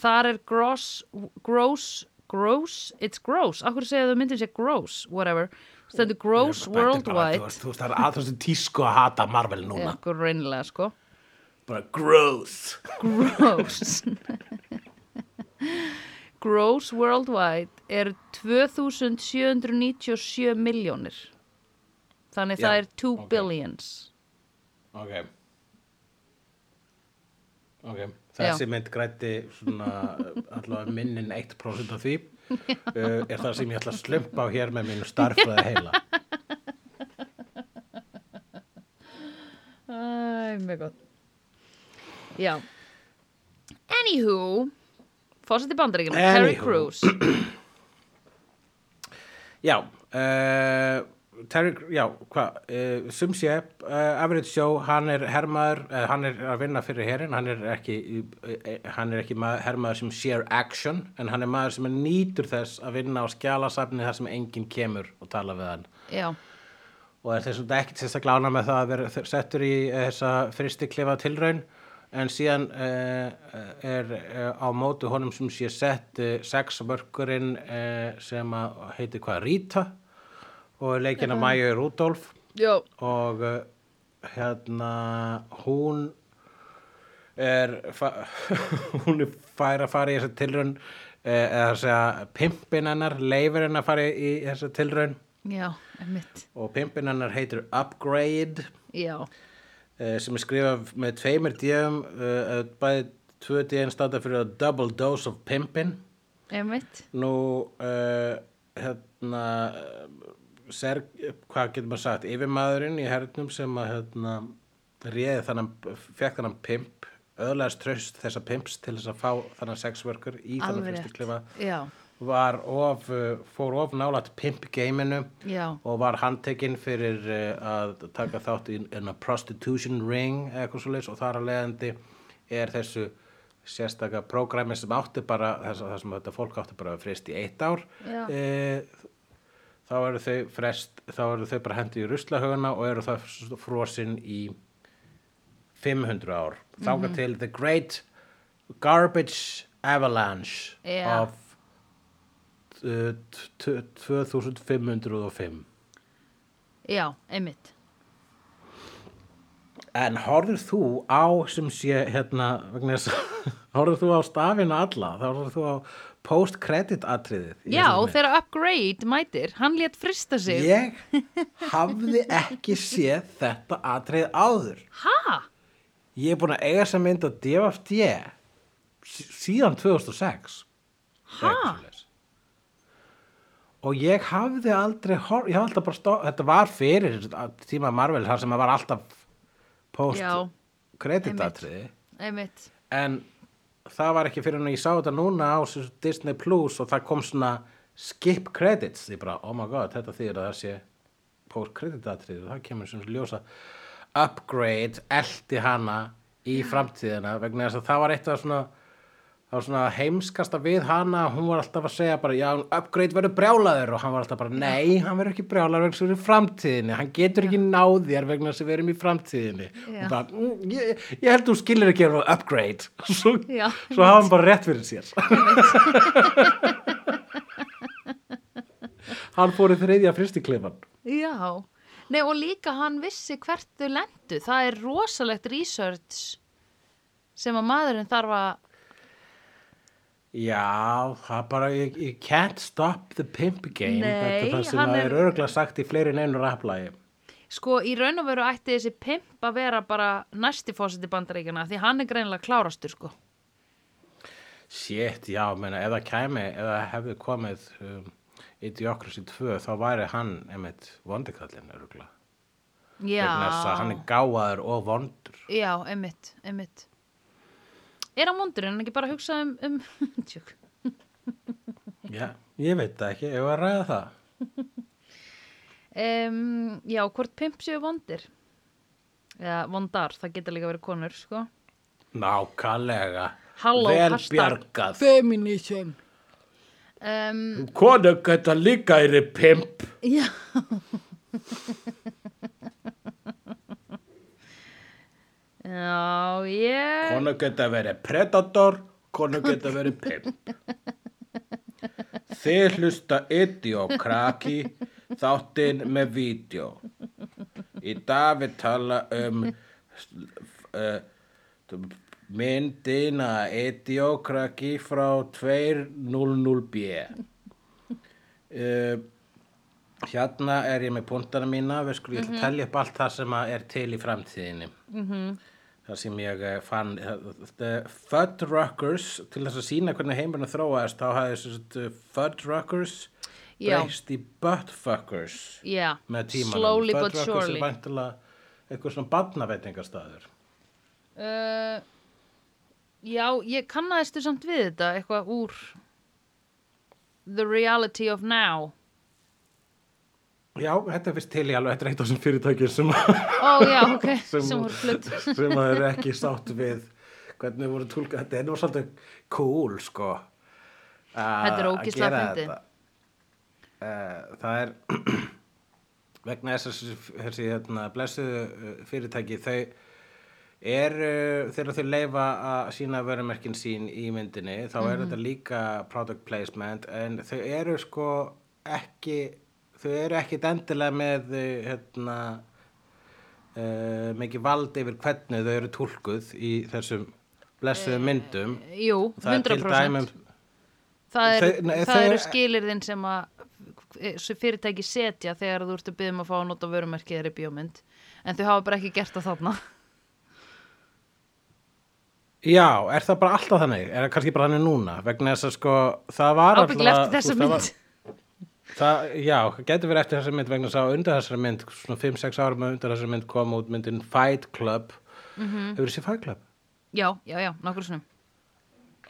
þar er gross gross, gross, it's gross. Akkur segja þau myndin sé gross, whatever. Stendur gross Þetta er bara, þú worldwide. veist, það er að þessi tísku að hata Marvel núna. Ekkur reynilega sko. Bara gross. Gross. Gross worldwide er 2797 miljónir þannig Já, það er 2 ok. billions. Ok. Ok, þessi mynd grætti svona allavega minnin 1% af því. Uh, er það sem ég ætla að slumpa á hér með mínu starfræði heila. Æ, mjög gott. Já. Anywho Fórseti bandaríkjum, Terry. Crews. Já uh, Terry, já, hvað uh, sum sé, uh, Average Joe hann er hermaður, uh, hann er að vinna fyrir herin, hann er ekki hann er ekki maður, hermaður sem share action en hann er maður sem er nýtur þess að vinna á skjalasafni þar sem enginn kemur og tala við hann. Já, og er þessum ekkert sérstaklega ánað með það að vera settur í eh, þessa fristiklefa tilraun en síðan er á mótu honum sem sé sett sexvörkurinn uh, sem að heitir hvað Rita og leikinn af Mæju Rudolf já, og uh, hérna hún er hún er fær að fara í þessa tilraun uh, eða að segja pimpin hennar leifir hennar að fara í þessa tilraun. Já, emmitt og pimpin hennar heitir Upgrade. Já, uh, sem er skrifað með tveimur díum uh, bæði tvö díum standa fyrir að double dose of pimpin. Emmitt nú uh, hérna uh, ser, hvað getur maður sagt yfirmaðurinn í hernum sem að hérna réði þannig fekk þannig pimp öðlega tröst þessa pimps til þess að fá þannig sexworker í Alveg fyrstu Já, var of, uh, fór of nálægt pimp geiminu já, og var handtekinn fyrir uh, að taka þátt í in a prostitution ring eitthvað svo og þar að leiðandi er þessu sérstaka prógrami sem átti bara þess að það sem þetta fólk átti bara að frist í eitt ár Já. Þá eru þau frest þá eru þau bara hendi í ruslahöguna og eru það frosin í 500 ár þáka Mhm. til The Great Garbage Avalanche Já. of uh, t- t- 2505 já, emmitt En horfður þú á sem sé hérna vegna þess að horfður þú á stafinu alla þá horfður þú á post-credit atriðið Já, þegar Upgrade mætir, hann lét frista sig Ég hafði ekki séð þetta atrið áður Ha? Ég er búin að eiga þessa mynd á DFD sí- síðan 2006 Ha? Eitthvað svoleiðis. Og ég hafði aldrei hor- ég hafði alltaf bara stó þetta var fyrir tíma Marvel þar sem að var alltaf post-credit einmitt. atriði emmitt en það var ekki fyrir en ég sá þetta núna á Disney Plus og það kom svona skip credits. Því bara, oh my god, þetta þýðir að það sé post credit atrið það kemur sem ljósa upgrade eldi hana í framtíðina vegna þess að það var eitt af svona það var svona heimskasta við hana hún var alltaf að segja bara, já, upgrade verður brjálaður. Og hann var alltaf bara, nei, hann verður ekki brjálaður vegna að við erum í framtíðinni, hann getur ekki náð þér vegna að við erum í framtíðinni. Og bara, mm, ég, ég held þú skilir ekki að upgrade. Svo, Já. svo hafa hann bara rétt fyrir sér. Hann fór í þriðja fristiklefan Já, nei og líka hann vissi hvert þau lendu, það er rosalegt research sem að maðurinn þarf að, Já, það bara, you, can't stop the pimp game Nei, Þetta er það sem það er- örgulega sagt í fleiri en einu rapplægi sko í raun og veru ætti þessi pimp að vera bara næsti fósiti bandaríkjana því hann er greinilega klárastur sko. Shit, já, meina, kæmi, ef það hefði komið um, Idiocracy 2, þá væri hann einmitt vondikallinn, örgulega. Já, Vegna þess að hann er gáðaður og vondur. já, einmitt, einmitt. Er hann vondur en ekki bara hugsa um, um tjók. Já, ég veit það ekki, ef að ræða það. Um, já, hvort pimp séu vondir? Já, vondar, það geta líka verið konur, sko. Nákvæmlega. Halló, Vel hashtag bjargað. Feminism. Um, Konu geta líka er pimp. já. Já, ég... Konu geta verið predator, konu geta verið pimp. Þið hlusta Idiokraki, þáttinn með vídeo. Í dag við tala um uh, myndina Idiokraki frá 200B. Uh, hérna er ég með punktana mína, við skulum ætla að telja upp allt það sem er til í framtíðinni. Það sem ég eh, fann, uh, Fuddruckers, til þess að sína hvernig heimurinn þróaðist, þá hafði þessi Fuddruckers Já. breyst í Buttfuckers Já, með tímanum. Fuddruckers er væntanlega eitthvað svona barnaveitingastæður. Uh, já, ég kannaðistu samt við þetta eitthvað úr The Reality of Now. Já, þetta er fyrst til í alveg, þetta er eitt af þessum fyrirtækjum sem, Ó, já, ok, sem, sem sem að eru ekki sátt við hvernig voru tólka, þetta er nú svolítið cool, sko. að- Þetta er fyndið. þetta. Eh, Það er vegna þess að þessi, hérna, blessuðu uh, fyrirtæki, þau eru, þegar þau leifa að sína vörumerkin sín í myndinni, þá er þetta líka product placement, en þau eru sko ekki, þau eru ekkit endilega með uh, hérna, uh, mikið vald yfir hvernig þau eru túlkuð í þessum blessuðu myndum. Jú, Það er til 100%. dæmum, það, er, Þau- nei, það þau- eru skilirðin sem að fyrirtæki setja þegar þú ert að byggja um að fá að nota vörumerkið þeirri bjómynd. En þau hafa bara ekki gert það þarna. Já, er það bara alltaf þannig? Er það kannski bara þannig núna? Vegna þess að sko, það var allavega- eftir þessa mynd. Það, já, það getur verið eftir þessa mynd vegna þess að undir þessari mynd, svona 5-6 árum undir þessari mynd kom út myndin Fight Club. Mm Mhm. -hmm. Hefur þessi Fight Club? Já, já, já, nokkur svona.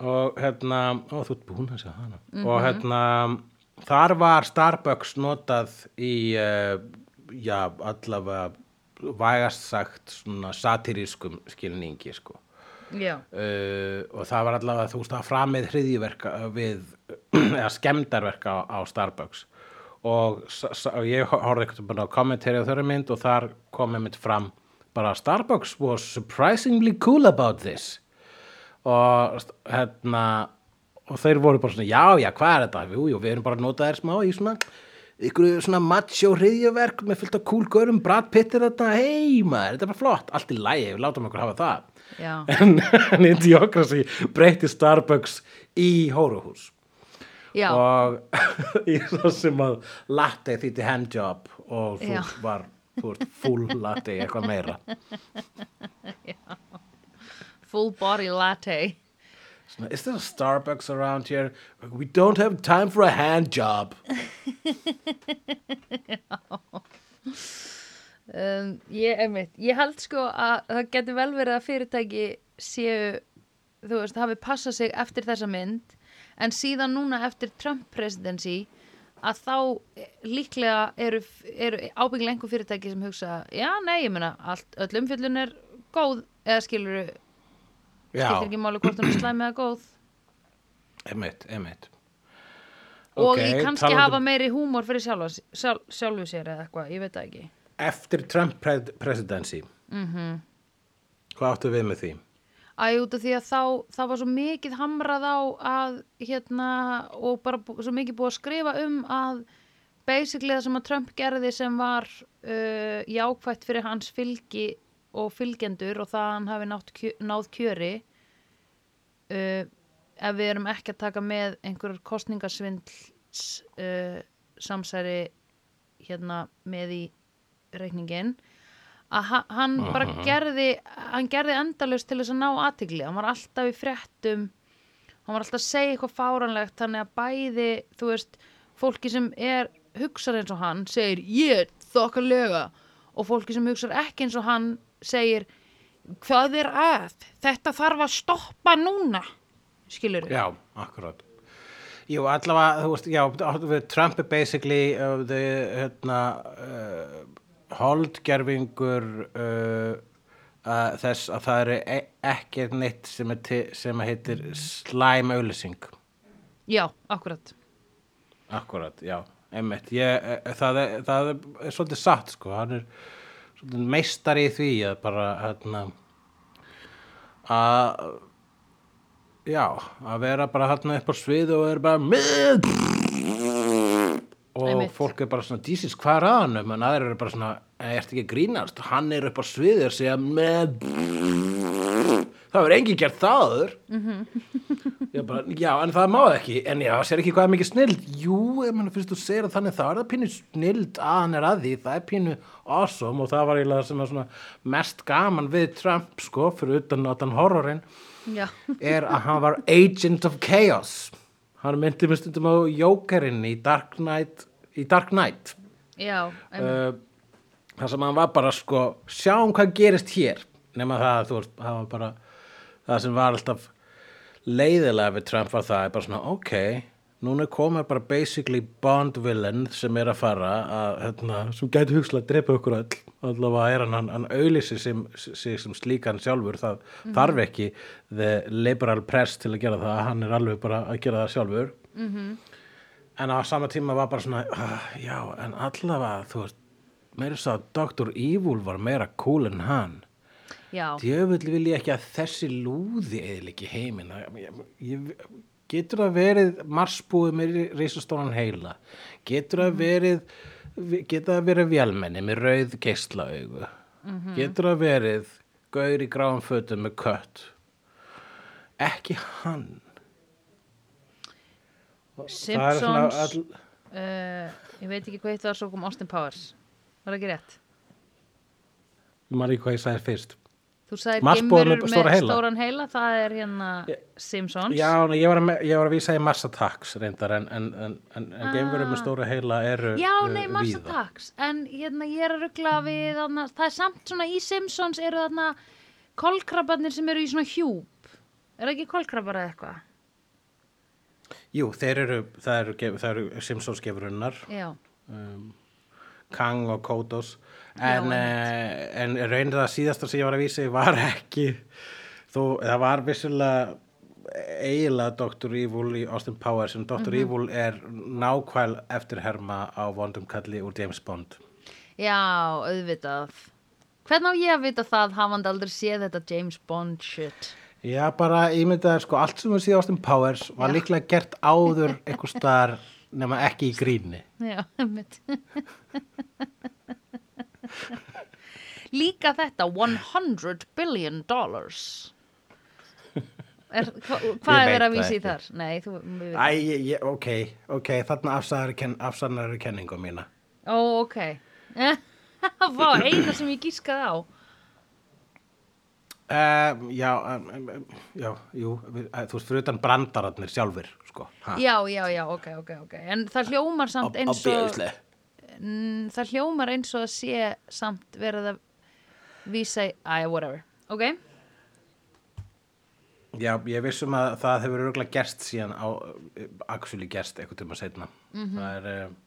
Og hérna, ó, þú ert búin að segja hana. Mhm. Og hérna, þar var Starbucks notað í, uh, já, allavega vægast sagt svona satirískum skilningi, sko. Uh, og það var allavega þú veist að framið hriðjuverka við eða skemmdarverka á, á Starbucks og og ég horfði eitthvað kommentari á þeirra mynd og þar kom einmitt fram bara Starbucks was surprisingly cool about this. Og hérna og þeir voru bara svona já já hvað er þetta? Jú, jú, við erum bara að nota þér smá í svona ykkur svona macho hriðjuverk með fullt af cool görum, Brad Pitt er þetta hei maður, þetta er bara flott, allt í lægi við látum okkur hafa það. Já, en, en Idiocracy breyti Starbucks í hóruhús já. og í svo sem að latte þýtti handjob og þú Já. var þú ert full latte eitthvað meira Full body latte. Is there a Starbucks around here we don't have time for a handjob Um, ég, ég held sko að það getur vel verið að fyrirtæki séu, þú veist, hafi passað sig eftir þessa mynd en síðan núna eftir Trump presidency að þá eh, líklega eru, eru ábyggilega einhver fyrirtæki sem hugsa, já, nei, ég allt, öll umfjöllun er góð eða skilur já, skilur ekki máli hvort hún er slæm eða góð Emitt, emitt. og Ok, í kannski talandi- hafa meiri húmor fyrir sjálfa, sjálf, sjálfu sér eða eitthvað, ég veit það ekki Eftir Trump pred presidency, mm -hmm. hvað áttu við með því? Æ, út af því að þá, það var svo mikið hamrað á að, hérna, og bara svo mikið búið að skrifa um að basically það sem að Trump gerði sem var uh, jákvætt fyrir hans fylgi og fylgjendur og það að hann hafi kjö, náð kjöri uh, ef við erum ekki að taka með einhverjur kostningasvindls uh, samsæri hérna með í reikningin að ha- hann bara gerði hann gerði endalust til þess að ná aðtigli hann var alltaf í fréttum hann var alltaf að segja eitthvað fáranlegt þannig að bæði, þú veist fólki sem er, hugsar eins og hann segir, ég er þokkalega. Og fólki sem hugsar ekki eins og hann segir, hvað er að? Þetta þarf að stoppa núna. Skilur Já, akkurát. Jú, allavega, þú veist, já, Trump er basically uh, the, hérna, uh, holdgerfingur uh, uh, þess að það er e ekki neitt sem, er sem heitir slæm auðlýsing. já, akkurat Akkurat, já, einmitt. Ég, eh, það, er, það er svolítið satt, sko. Hann er svolítið meistari í því að bara, hérna, að, já, að vera bara hérna upp á svið og vera bara með og fólk er bara svona, dísis, hvað er að hann? En aðrir eru bara svona, ertu ekki að grínast? Hann er upp á svið og segja með það verður enginn gert það áður. Ég bara, já, en það má það ekki. En já, sér ekki hvað er mikið snild? Jú, ef mann fyrst þú að þannig þá er það pínu snild að hann er að því. Það er pínu awesome og það var eiginlega sem er svona mest gaman við Trump sko, fyrir utan notan horrorinn já, er að hann var agent of chaos. Hann myndi með stundum á Jokerinn í Dark Knight í Dark Knight. Já uh, þar sem hann var bara sko sjáum hvað gerist hér nema það, þú veist, það var bara það sem var alltaf leiðilega við Trump var það er bara svona, ok núna komið bara basically Bond villain sem er að fara að, hérna, sem gæti hugslega að drepa okkur öll allavega er hann, hann, hann auðlýsi sem, sig sem slíkan sjálfur það þarf ekki the liberal press til að gera það, hann er alveg bara að gera það sjálfur. -hmm. En á sama tíma var bara svona ah, já, en allavega, þú veist meira svo að Dr. Evil var meira cool en hann. Já, djöfull vil ég ekki að þessi lúði eða ekki heiminn getur það verið marsbúið með reisastónan heila? Getur það verið getur það verið vélmenni með rauð geislaaugu? Getur það verið gaur í gráum fötum með kött? Ekki hann Simpsons all, uh, ég veit ekki hvað eitt var svo kom Austin Powers var það ekki rétt? maður ekki hvað ég sagði fyrst Þú sagði Mars búið geimverur með með stóra heila. stóran heila, það er hérna Simpsons. Já, ég var, að, me- ég var að vísa í Mars Attacks reyndar en, en, en, en, en geimverur með stóra heila eru Já, uh, nei, Mars víða. Attacks, en hérna ég er að ruggla við, þarna, það er samt svona í Simpsons eru þarna kolkrabarnir sem eru í svona hjúp. Er það ekki kolkrabar eða eitthvað? Jú, þeir eru, það eru, eru Simpsons gefurunnar Já, um, Kang og Kodos en, uh, en reynir það síðasta sem ég var að vísa í var ekki þó, það var vissulega eiginlega Dr. Evil í Austin Powers en Dr. Evil er nákvæl eftirherma á vondum kalli úr James Bond já, auðvitað. Hvernig á ég að vita það hafandi aldrei séð þetta James Bond shit? Já, bara ímyndaði sko allt sem við síðan Austin Powers var Já. líklega gert áður einhvers staðar nema ekki í gríni. Já, einmitt. Líka þetta, 100 billion dollars. Er, hva, hvað Ég er verið að það í þar? Nei, þú... Æ, ég, ég, ok, ok, þarna afsannar, ken, afsannar kenningu mína. Ó, ok. Vá, eina sem ég gískaði á. Um, já, um, um, já, jú, við, uh, þú veist, fyrir utan brandararnir sjálfur, sko. Ha, Já, já, já, ok, ok, ok. En það hljómar samt eins og... bjöðsle. Mm, það hljómar eins og að sé samt verið að vísa í... Æ, whatever. Ok? Já, ég vissum að það hefur örgulega gerst síðan á, uh, actually gerst eitthvað tíma setna. Mhm. Það er, um,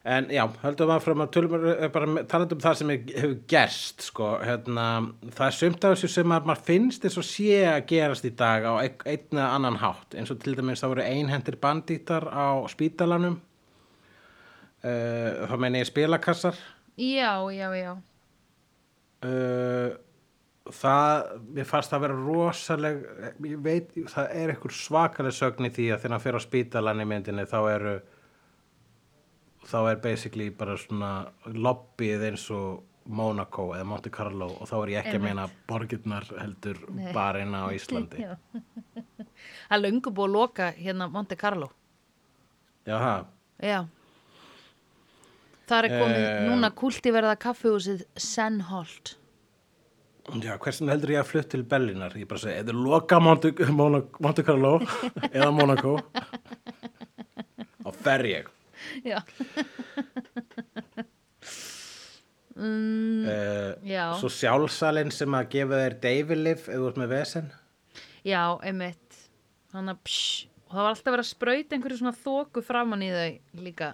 En já, höldum að fram að tölum eh, bara talandi um það sem hefur gerst sko, hérna, það er sumt af þessu sem að maður finnst eins og sé að gerast í dag á einn eða annan hátt eins og til dæmis það voru einhendir bandítar á spítalanum uh, þá meina ég spilakassar Já, já, já. uh, það, mér fannst það vera rosaleg, ég veit það er einhver svakaleg sögn í því að þegar hann fer á spítalan í myndinni þá eru þá er basically bara svona lobbyið eins og Monaco eða Monte Carlo og þá er ég ekki að meina borgirnar heldur Nei. barina á Íslandi. Það er löngu búið að loka hérna Monte Carlo. Það Já. Það er komið Eh. núna kultiverða kaffihúsið Senholt. Já, hversin heldur ég að flutt til Berlínar? Ég bara segi, eða loka Monte, Monte Carlo eða Monaco og fer ég Já. mm, uh, Já. Svo sjálfsalinn sem að gefa þér deyfilif eða ert með vesen já, einmitt. Þannig að psh, og það var alltaf verið að sprauta einhverju svona þóku framan í þau líka.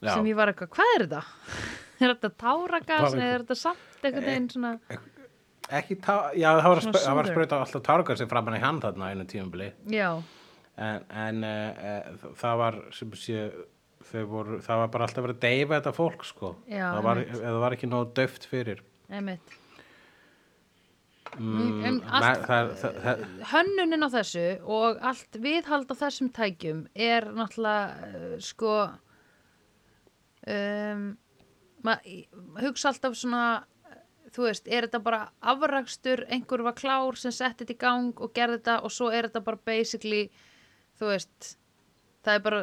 Já, Sem ég var eitthvað, hvað er þetta? er þetta táragas eða er þetta samt einhvern veginn svona... ekki tá, já það var var sprauta alltaf tárgar sem framan í hann þarna einu tímubili Já, en, en uh, það var sem sé voru, það var bara alltaf verið að deyfa þetta fólk sko. Já, það var, var ekki nóg döft fyrir. Einmitt. mm, en allt- það, það, hönnunin á þessu og allt viðhald á þessum tækjum er náttúrulega uh, sko um, maður hugsa alltaf svona þú veist, er þetta bara afrakstur einhver var klár sem setti þetta í gang og gerði þetta og svo er þetta bara basically þú veist það er bara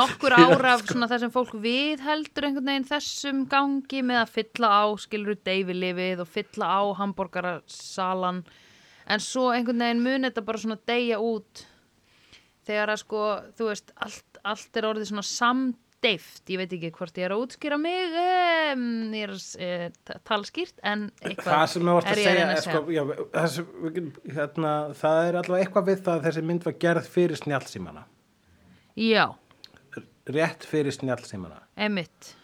nokkur ára af sko. svona það sem fólk viðheldur einhvern veginn þessum gangi með að fylla á skilur deyfilifið og fylla á hambúrgarasalan en svo einhvern veginn mun þetta bara svona deyja út þegar að sko, þú veist, allt, allt er orðið svona samdeift, ég veit ekki hvort ég er að útskýra mig um, ég er að e, tala skýrt en eitthvað það sem þú varst að er ég segja, reyna er, sko, já, það, sem, hérna, það er allavega eitthvað við það að þessi mynd var gerð fyrir snjallsímana. Já, rétt fyrir snjallsímana. Emitt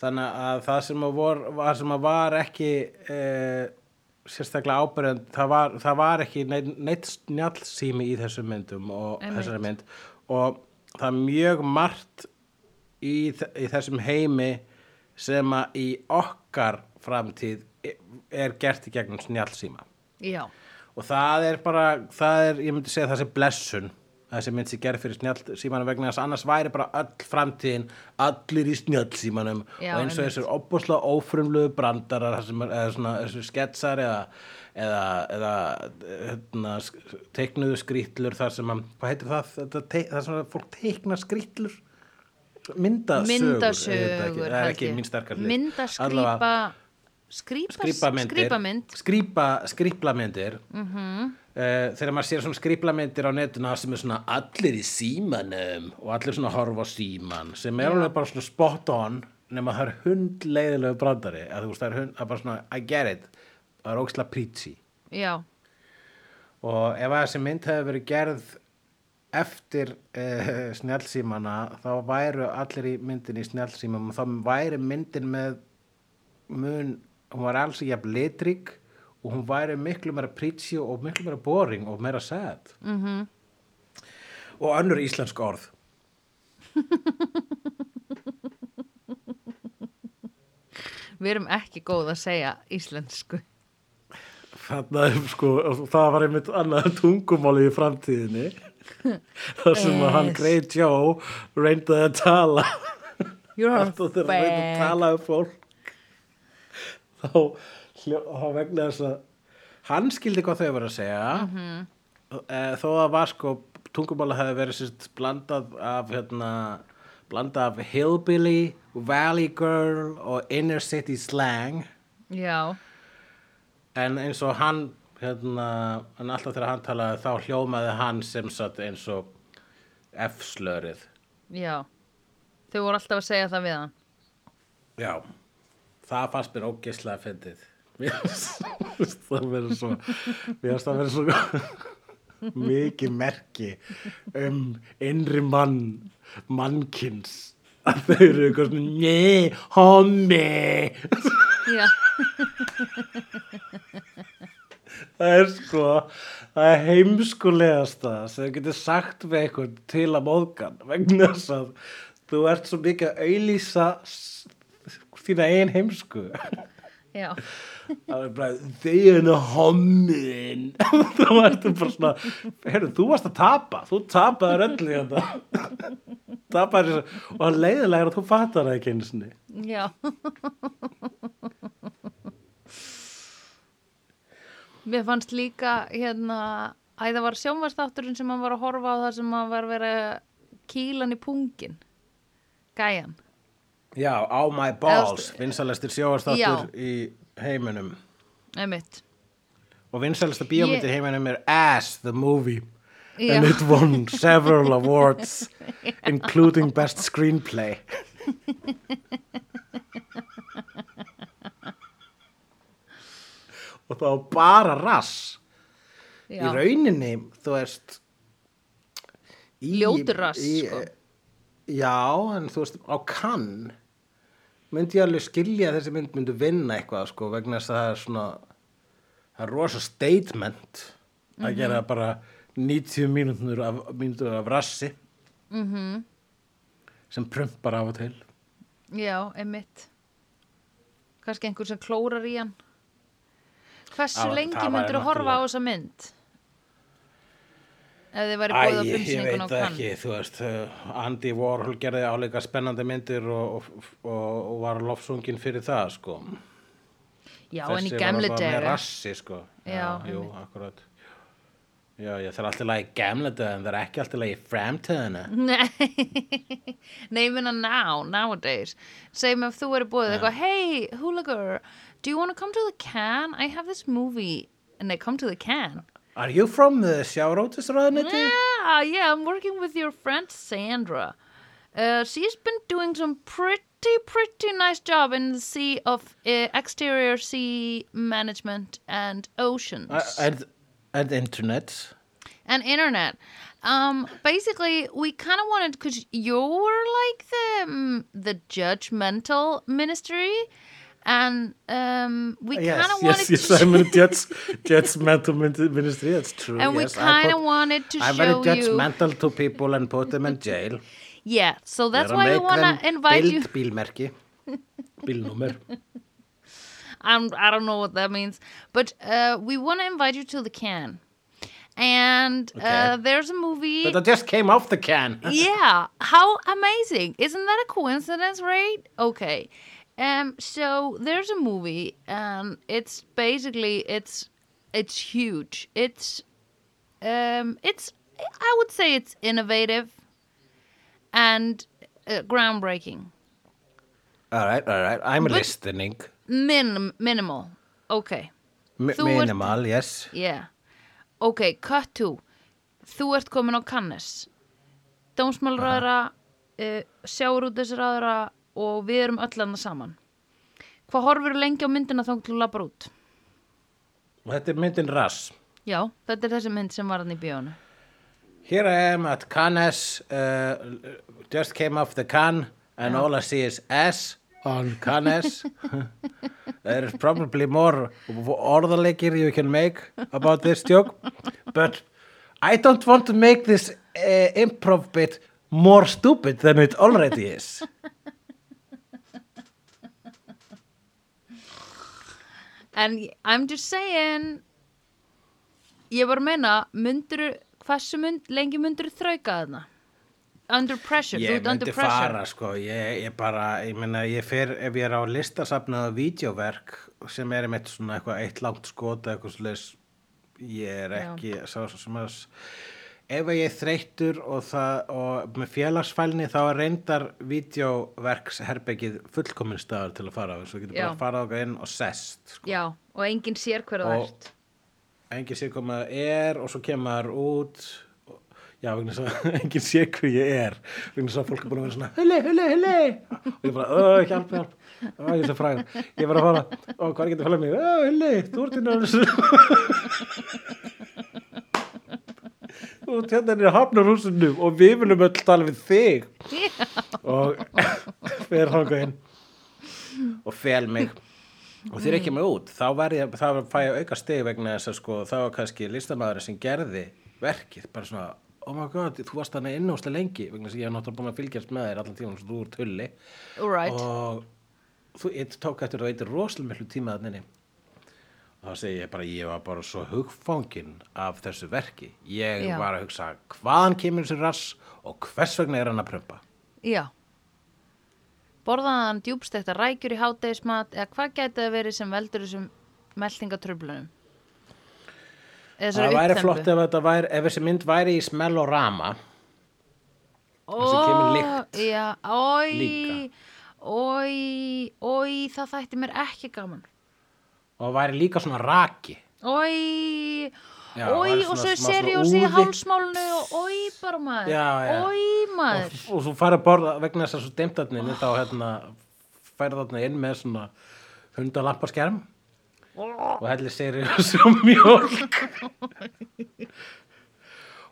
þannig að það sem að var, sem að var ekki eh, sérstaklega ábyrjand það var, það var ekki neitt, neitt snjallsími í þessum myndum og Einmitt. þessari mynd. Og það er mjög margt í, í þessum heimi sem að í okkar framtíð er gert í gegnum snjallsíma. Já, og það er bara, það er, ég myndi segja það sem blessun mynd sem gerð fyrir snjallsímanum vegna þess að annars væri bara öll framtíðin allir í snjallsímanum. Já, og eins og einmitt. þessir opbúslega ófrumlugu brandarar þessir sketsar eða eða, eða hérna, teiknuðu skrýtlur þar sem að, hvað heitir það, þetta, te, það sem að fólk teikna skrýtlur myndasögur myndasögur það er ekki mín sterkar skrýpa, skrýpamyndir skrýpamynd skrýpa, skrýplamyndir Mhm. -hmm. þegar maður sér svona skrýplamyndir á netuna sem er svona allir í símanum og allir svona horfa á síman sem er alveg bara svona spot on nema það er hundleiðilegu brandari. Að þú veist það er hund, það er bara svona I get it. Það er ógislega preachy. Já, og ef að þessi mynd hefði verið gerð eftir uh, snjallsímana þá væru allir í myndin í snjallsímum. Og þá væri myndin með mun, hún var alls ekki jafn litrík og hún væri miklu meira preachy og miklu meira boring og meira sad. Mm -hmm. og önnur íslensk orð. Við erum ekki góð að segja íslensku. Þarna, sko, það var einmitt annað tungumáli í framtíðinni þar sem að hann. Grey Joe reyndaði að tala. Alltaf þegar hann reyndaði að tala um fólk. Þá, þá vegna þess að hann skildi hvað þau voru að segja. Mm þó að var sko tungumáli hefði verið sérst blandað af hérna blandað af hillbilly, valley girl og inner city slang. Já, En eins og hann, hérna, en alltaf þegar hann talaði þá hljómaði hann sem satt eins og F-slörið. já. Þau voru alltaf að segja það við hann. Já, það fannst mér ógeislega fyndið. Mér finnst það verið svo, mér finnst það verið svo, mikið merki um innri mann mannkins að þau eru eitthvað svona njö, hommi Já, það er sko það er heimskulegasta sem þú getur sagt við eitthvað til að móðgan vegna þess að þú ert svo mikið að auðlýsa þína eigin heimsku. Já, það er bara þið er hommiðin þá ertu bara svona heyrðu, þú varst að tapa, þú tapaðir öllu hérna tapaðir þessu. Og leiðilega er að þú fattar það ekki einu sinni. Já. Mér fannst líka hérna, æ það var sjónvarstátturinn sem hann var að horfa á það sem hann var að vera kílan í pungin, gæjan. já, á my balls, vinsalastir sjóastáttur Já. í heiminum Einmitt. og vinsalasta bíómyndir í heiminum er Ass the movie Já. and it won several awards including best screenplay og það var bara rass í Já. rauninni þú veist í, Ljótur rass, sko. já, en þú veist á kann myndi ég alveg skilja þessi mynd myndi vinna eitthvað sko, vegna þess að það er svona það er rosa statement að gera bara 90 mínútur af, mínútur af rassi Mhm. sem prumpar af og til Já, einmitt. Kannski einhver sem klórar í hann. Hversu Það lengi það myndir þú horfa á þessa mynd? Ef þið væri Æ, búið á ég frumsýningun veit á það kann. ekki, þú veist, uh, Andy Warhol gerði áleika spennandi myndir og, og, og, og var lofsungin fyrir það, sko. Já, en í Þessi gamle var bara með rassi, sko. Já, jú, einmitt. akkurat. Já, ég þarf alltaf lagi gamle daga, en það er ekki alltaf lagi framtöðina. Nei, nei, ég minna now, nowadays. Segjum ef þú eru búið eitthvað, hey, hooligan, do you want to come to the can? I have this movie. And they come to the can. Are you from the sjárótisraðuniti? Yeah, yeah, I'm working with your friend Sandra. Uh, she's been doing some pretty, pretty nice job in the sea of uh, exterior sea management and oceans Uh, and, and internet. and internet. Um, basically, we kind of wanted because you're like the um, the judgmental ministry, and um, we kind Yes, of wanted yes, yes, to, I'm in a judge, judgmental ministry, that's true. and we yes, I kind of wanted to show you. I'm very show you. judgmental to people and put them in jail. Yeah, so that's why we want to invite you. build bílmerki bílnúmer I'm, I don't know what that means, but uh, we want to invite you to the can. And uh, there's a movie. but I just came off the can yeah, how amazing! Isn't that a coincidence, right? Okay. Um, so there's a movie, and it's basically it's it's huge. It's um, it's I would say it's innovative and uh, groundbreaking. all right, all right, I'm But- listening Minim, minimal. Okay. M Þú ert- minimal, yes Yeah. Ok, cut to. Þú ert komin á Cannes. Dómsmálræðra, uh, sjáurútisræðra og við erum öll annað saman. Hvað horfir lengi á myndina þá til þú labbar út? og þetta er myndin Rass Já, þetta er þessi mynd sem var hann í bíónu. here I am at Cannes uh, just came off the can and all I see is S on Cannes there is probably more orðaleikir you can make about this joke but I don't want to make this uh, improv bit more stupid than it already is En I'm just saying, ég var að meina, myndur, hversu mynd, lengi myndur þrauka þarna? Under pressure, þú Ég ert under myndi pressure. fara sko, ég, ég bara, ég meina, ég fer, ef ég er á listasafnaða vídeoverk sem er einmitt svona eitthvað eitt langt skota eitthvað svoleiðis, ég er ekki, sá sem að, ef ég er þreyttur og það, og með félagsfælni þá er reyndar vídeoverksherbergið fullkomin staðar til að fara á, svo getur bara að fara á inn og sest, sko. Já, og enginn sér hver þú Og- ert. enginn sé hvað maður er og svo kemur maður út og, já, vegna svo enginn sé hvað ég er. Vegna svo að fólk er búin að vera svona hulli, hulli, hulli! Og ég bara, öh, hjálp, hjálp. Ó, ég er svo fræður, ég var að fara ó, hvað getur að fæla mig, öh, hulli, þú ert inn á þessu og hérna er hafnarhúsinu og við viljum öll tala við þig. Og fer hanga inn. Og fel mig. Og þeir ekki mig út þá var ég, þá fæ ég auka stig vegna þess að sko, þá var kannski listamæður sem gerði verkið, bara svona oh my god, þú varst þannig innúslega lengi. Vegna þess að ég hef náttúrulega búin að fylgjast með þér allan tíma svo þú ert tulli. Alright. og þú ég tók eftir að veitir rosalega miklu tíma þannig og þá segi ég bara ég var bara svo hugfangin af þessu verki ég Já. var að hugsa hvaðan kemur þessi rass og hvers vegna er hann að prömpa Já. Borðaði hann djúbstekta rækjur í hádegismat eða hvað gæti það verið sem veldur þessum meldingatröflunum? Það væri flott ef væri ef þessi mynd væri í smell og rama þessi kemur lykt Já, oi, líka. oi, oi, það þætti mér ekki gaman. Og væri líka svona raki oi, væri og svo seriós í hálsmálnu og oi bara maður. Oi maður. og, og svo færi að borða vegna þess að svo deimtarnir þá hérna færi þarna inn með svona hundalampa og hellir sér svo mjólk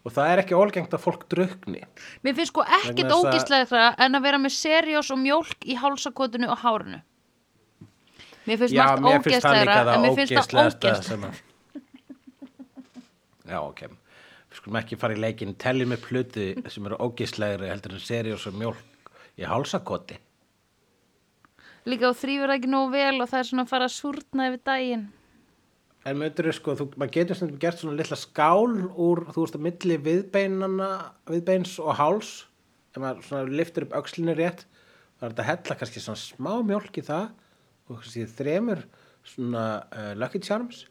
og það er ekki ólgengt að fólk drukni Mér finnst sko að- ógíslega en að vera með seriós og mjólk í hálsakotinu og hárinu. Mér finnst margt það en mér finnst það sem að Já, ok. Við skulum ekki fara í leikin Teljum upp hluti sem eru ógislegri heldur en seriós og mjólk í hálsakoti. Líka og þrýfur ekki nógu vel og það er svona að fara að súrna yfir daginn. En myndur sko, þú, maður getur stundum gert svona litla skál úr, þú veist, að milli viðbeinana, viðbeins og háls. Ef maður svona liftur upp öxlinni rétt það er þetta að hella kannski svona smá mjólk í það þremur svona uh, Lucky Charms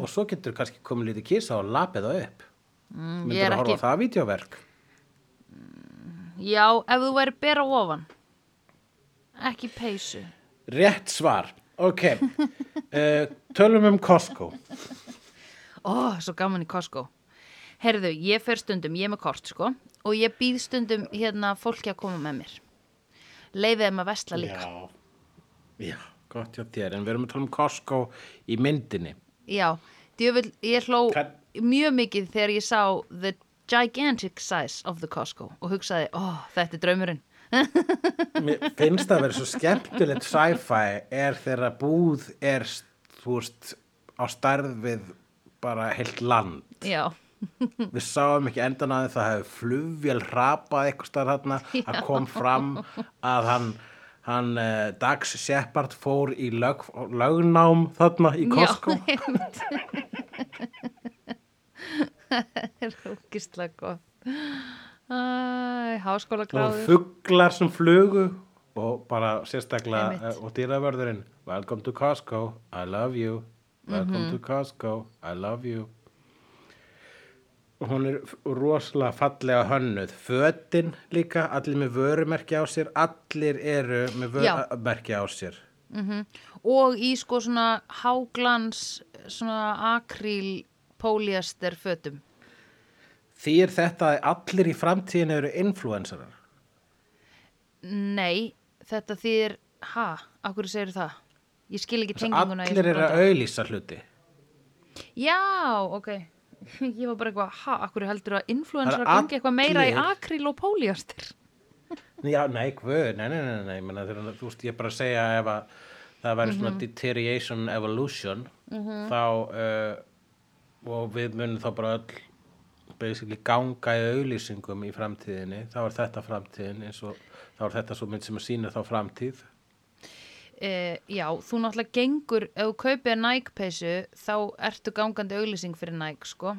og svo getur kannski komið lítið kísa og lapið það upp Mm, myndur er að horfa ekki, það vídeoverk já, ef þú væri bera ofan. Ekki peysu. Rétt svar, ok uh, Tölum um Costco Ó, svo gaman í Costco. Herðu, ég fer stundum, ég er með kort, sko, og ég býð stundum hérna fólki að koma með mér. Leifið þeim að vesla líka. Já, já, gott hjá þér. En við erum að tala um Costco í myndinni. Já, djöfull, ég hló Hvern- mjög mikið þegar ég sá the gigantic size of the Costco og hugsaði, ó, þetta er draumurinn. Mér finnst það að vera svo skemmtilegt sci-fi er þegar búð er þú veist á stærð við bara heilt land. Já, við sáum ekki endan að það hefði flugvél rapað eitthvað stær þarna að kom fram að hann hann uh, Dags Shepard fór í lög, lögnám þarna í Costco Já, einmitt. Það er ógislega gott. Æ, háskóla og gráður. fuglar sem flugu og bara sérstaklega Einmitt. uh, og dýravörðurinn Welcome to Costco, I love you Welcome Mhm. to Costco, I love you hún er rosalega fallega hönnuð fötin líka, allir með vörumerki á sér allir eru með vörumerki á sér Og í sko svona háglans, svona akríl póliaster fötum. því er þetta að allir í framtíðin eru influencerar Nei, þetta þýðir, ha, akkur segir það? Ég skil ekki tenginguna. allir eru að auðlýsa hluti Já, ok. Ég var bara eitthvað, ha, akkur heldur að er gangi eitthvað meira í akríl og póliaster? Já, nei, hvað, nei, nei, nei, nei, menna, þegar, þú veist, ég er bara að segja ef að það væri svona deterioration evolution, þá, uh, og við munum þá bara öll basically ganga í auðlýsingum í framtíðinni, þá er þetta framtíðin eins og þá er þetta svo mynd sem að sína þá framtíð. Uh, já, þú náttúrulega gengur, ef þú kaupir Nike peysu, þá ertu gangandi auglýsing fyrir Nike, sko,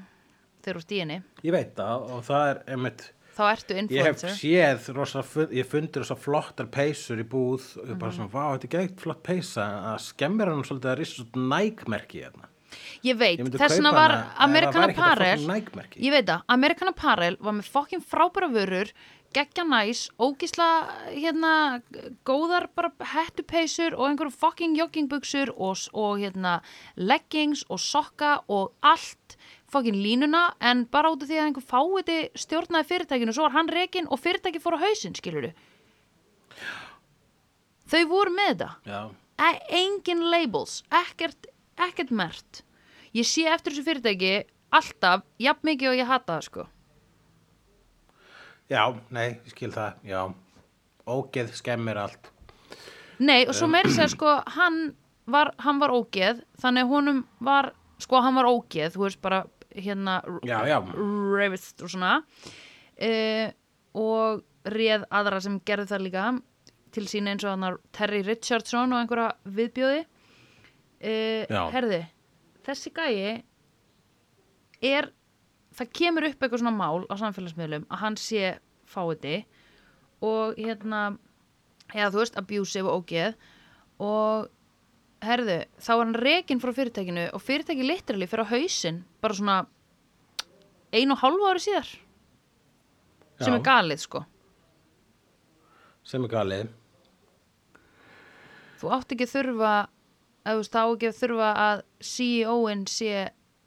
þegar þú ert í henni. Ég veit það og það er einmitt, Þá ertu ég hef influencer. séð, rosa, ég fundir þessar flottar peysur í búð og ég bara svona, vá, þetta er geitt flott peysa, að skemmir hann svolítið að risa svona Nike-merki hérna. Ég veit, þess vegna var fucking Nike-merki. Ég veit það, American Apparel var með fokkin frábæra vörur geggja næs, ógisla hérna, góðar bara hettupeysur og einhverjum fokking joggingbuxur og, og hérna leggings og sokka og allt fokkin línuna en bara út af því að einhver fáiði stjórnaði fyrirtækinu svo var hann rekin og fyrirtæki fór á hausinn, skilur Þau voru með þetta. E engin labels, ekkert, ekkert mert ég sé eftir þessu fyrirtæki alltaf, jafn mikið og ég hata það sko Já, nei, ég skil það, já. Ógeð skemmir allt. Nei, og svo meiri segja sko hann var, hann var ógeð þannig að honum var, sko hann var ógeð þú veist bara hérna Já, já. reyfist og svona uh, og réð aðra sem gerði það líka til sín eins og hann Terry Richardson og einhverja viðbjóði uh, Já. herði þessi gæi er það kemur upp eitthvað svona mál á samfélagsmiðlum að hann sé fáiði og hérna eða þú veist, abusive og ógeð og herðu, þá er hann rekin frá fyrirtækinu og fyrirtæki literally fyrir á hausinn bara svona einu og hálfu ári síðar sem Já. er galið sko Sem er galið. þú átt ekki að þurfa eða þú veist, þá ekki að þurfa að CEO-in sé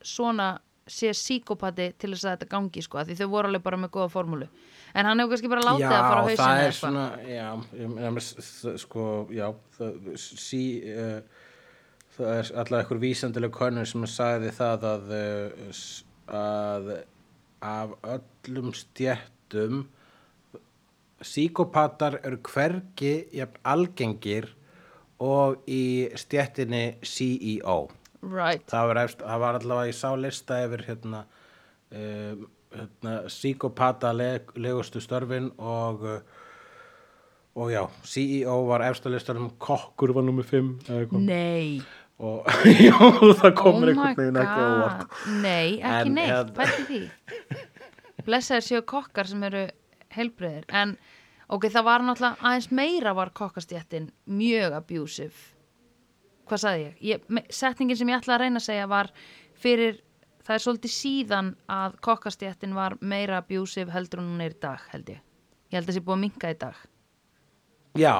svona sé síkopati til þess að þetta gangi sko, því þau voru alveg bara með góða formúlu. En hann hefur kannski bara látið já, að fara á hausinn það eða er svona, já, sko, já, það, sí, uh, það er alltaf einhver vísandileg konur sem sagði það að, s- að af öllum stjettum síkopatar eru hvergi jafn algengir og í stjettinni CEO right, það var, efst, það var allavega ég sá lista yfir hérna, um, hérna síkopata leg, legustu störfin og uh, og já, CEO var efstu listanum kokkur var nummer 5 nei. Og já, það komur oh einhvern veginn ekki óvart. Nei, ekki En, neitt, hérna- pælti því. Blessaðir séu kokkar sem eru heilbreyðir, en ok, það var náttúrulega aðeins meira var kokkastjættin mjög abusive hvað sagði ég? ég setningin sem ég ætla að reyna að segja var fyrir, það er svolítið síðan að kokkastjættin var meira abusive heldur en hún er í dag, held ég. Ég held að það sé búið að minka í dag. Já,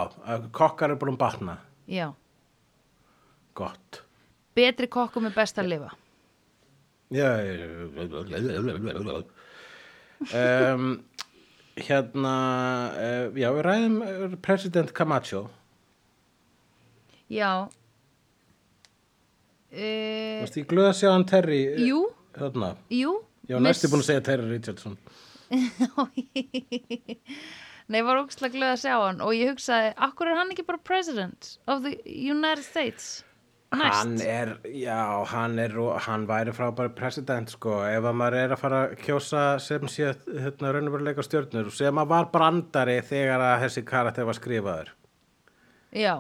kokkar er búin að batna. Já, gott. Betri kokkum er best að lifa. Já um, hérna uh, já, við ræðum uh, president Camacho. Já e, Varstu ekki glöð að sjá hann Terry eh, jú, Þarna, jú. Ég var næstu búin að segja Terry Richardson. Nei, ég var ógstlega glöð að sjá hann og ég hugsaði, akkur er hann ekki bara president of the United States? Næst? Hann er, já, hann er hann væri frábæri president sko. Ef að maður er að fara að kjósa sem sé hérna raunveruleika stjörnur sem að var brandari þegar að þessi karakter var skrifaður. Já,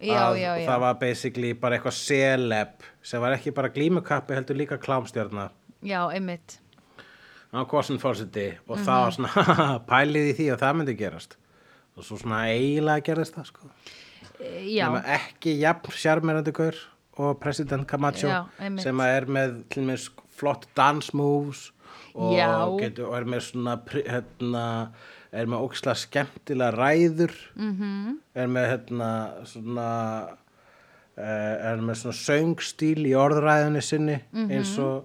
já, já, já. það var basically bara eitthvað celeb sem var ekki bara glímukappi heldur líka klámstjörna Já, einmitt. hann kosin fórseti og það Mhm. var svona pælið í því að það myndi gerast og svo svona eiginlega gerðist það sko E, nema ekki jafn sjarmerandi gaur og president Camacho sem er með með flott dance moves og, getur, og er með svona hérna, er með óksla skemmtilega ræður Mhm. -hmm. er með hérna svona uh, er með svona söngstíl í orðræðinni sinni Mhm. eins og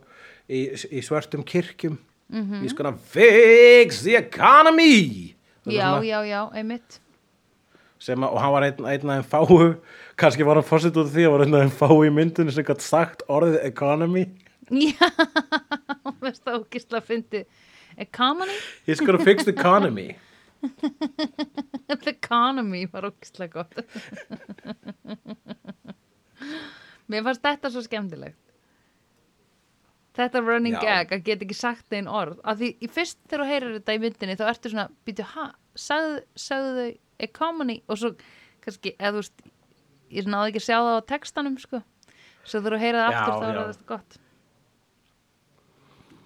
í, í svörtum kirkjum mm. -hmm. he's gonna fix the economy er já, já, já, einmitt. sem að, og hann var einn, einn þeim fáu kannski var hann fórsitt út af því að var einn þeim fáu í myndinu sem gætt sagt orðið economy Já, það ógislega fyndi. Economy? he's gonna fix the economy The economy var ógislega gott. Mér fannst þetta svo skemmtilegt. Þetta running Já. gag að geta ekki sagt einn orð. Af því í fyrst þegar þú heyrir þetta í myndinni þá ertu svona, býtu, ha, sagðu, sagðu þau economy og svo kannski, eða þú veist, ég náði ekki að sjá það á textanum, sko. Svo þú heyrið aftur þá er það gott.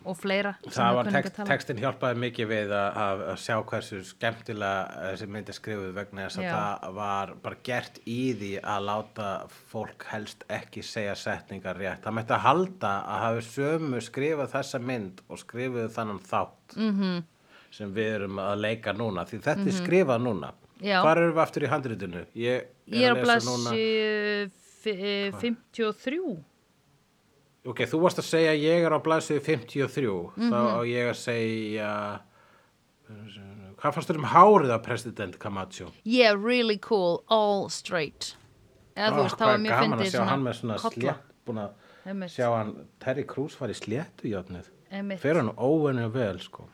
Og fleira. það var að tala um. hjálpaði mikið við að, að, að sjá hversu skemmtilega þessi myndi skrifuð vegna þess að Já. það var bara gert í því að láta fólk helst ekki segja setningar rétt það mætti að halda að hafi sömu skrifað þessa mynd og skrifuð þannan þátt Mhm. -hmm. sem við erum að leika núna því þetta er skrifað núna Já. hvar erum við aftur í handritinu? ég Ég er að að lesa núna blassi fi- 53. Ok, þú varst að segja ég er á blæsið 53 Mhm. þá á ég að segja hvað fannst þér um hárið af president Camacho? Yeah, really cool, all straight. Eða þú Ah, veist, hvað var er mjög gaman fyndið að sjá hann með svona slétt búin að sjá hann Terry Crews var í sléttu Einmitt. fer hann óvenju vel sko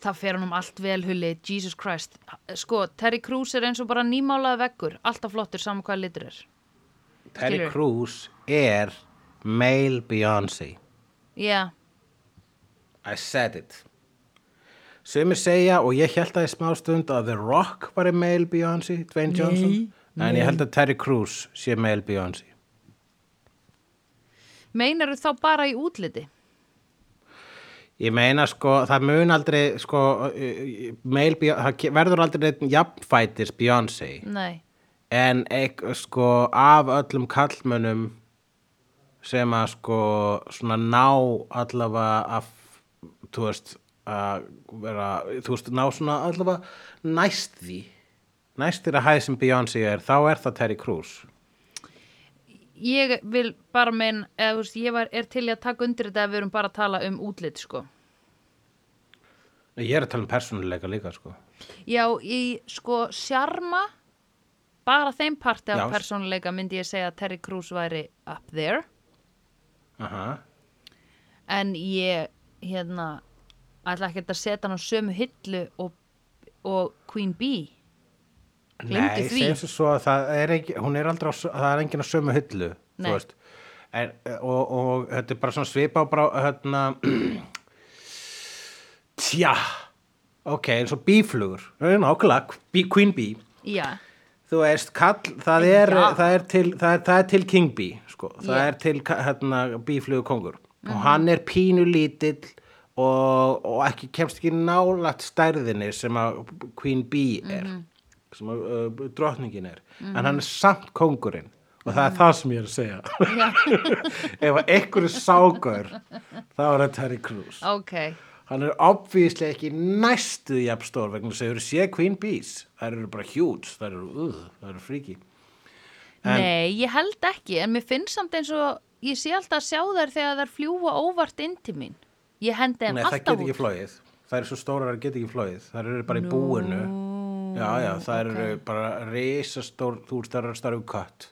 Það fer hann um allt vel hulli, Jesus Christ. Sko, Terry Crews er eins og bara nýmálaði veggur, alltaf flottur saman hvað litur er. Terry? Crews er male Beyoncé. Já, I said it. Sumir segja og ég held að í smá stund að The Rock var í male Beyoncé, Dwayne Johnson. En ég held að Terry Crews sé male Beyoncé. Meinaru þá bara í útliti? Ég meina sko, það mun aldrei sko, male Beyoncé það verður aldrei einn jafnfætis Beyoncé. Nei, en ek, sko af öllum kallmönnum sem að sko svona ná allavega að þú veist að vera, þú veist, ná svona allavega næst því. Næst þér að hæð sem Beyoncé er þá er það Terry Crews. Ég vil bara meina, eða þú veist, ég var, er til að taka undir þetta ef við erum bara að tala um útlit, sko. ég er að tala um persónuleika líka sko. Já, í sko sjarma, bara þeim parti af persónuleika myndi ég segja að Terry Crews væri up there, Aha. en ég, hérna, ætla ekki að setja hann á sömu hillu og, og Queen Bee. Gleymdu Nei, því. segjum svo að það er ekki, hún er aldrei á, það er enginn á sömu hyllu, Nei. þú veist. En, og, og þetta er bara svona svipa á bara, hérna, tja, ok, eins og bíflugur, nákvæmlega, Queen Bee, Já, þú veist, kall, það er, það er, til, það er, það er til King Bee, sko, það Já. er til, hérna, bíflugur kongur. Og hann er pínu lítill og, og ekki kemst ekki nálægt stærðinni sem að Queen Bee er, sem að uh, drottningin er. En hann er samt kongurinn og það er það sem ég er að segja. Ef einhverju ságur, þá er það Terry Crews. ok. Hann er obvíslega ekki næstu jafn stór vegna þess að þau eru sé Queen Bees. Það eru bara huge, það eru, uh, það eru fríki. Nei, ég held ekki, en mér finnst samt eins og ég sé alltaf að sjá þær þegar þær fljúa óvart inn til mín. Ég hendi þeim Nei, það alltaf get ekki út. flóið. Það eru svo stórar að það get ekki flóið. Það eru bara í búinu. Já, já, það eru bara risastór, þú ert að starfa um kött.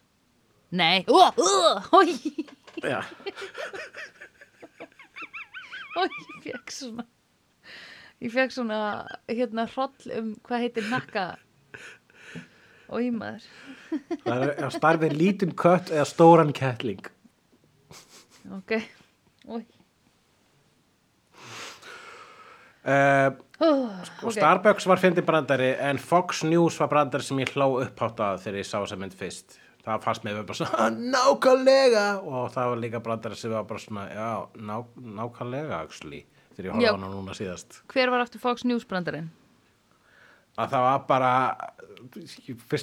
Nei, ó, ó, ói, Já. ói, ég fekk svona, ég fekk svona, hérna, hroll um, hvað heitir nakka, ói maður, Það er að starfa lítinn kött eða stóran kettling. ok, ói, Uh, oh, og Starbucks var fyndi brandari en Fox News var brandari sem ég hló upphátt að þegar ég sá þessa mynd fyrst. Það fannst mér bara svona, nákvæmlega og það var líka brandari sem var bara svona, já, ná, nákvæmlega actually, þegar ég horfði Já. á hana núna síðast. Hver var aftur Fox News brandarinn? að það var bara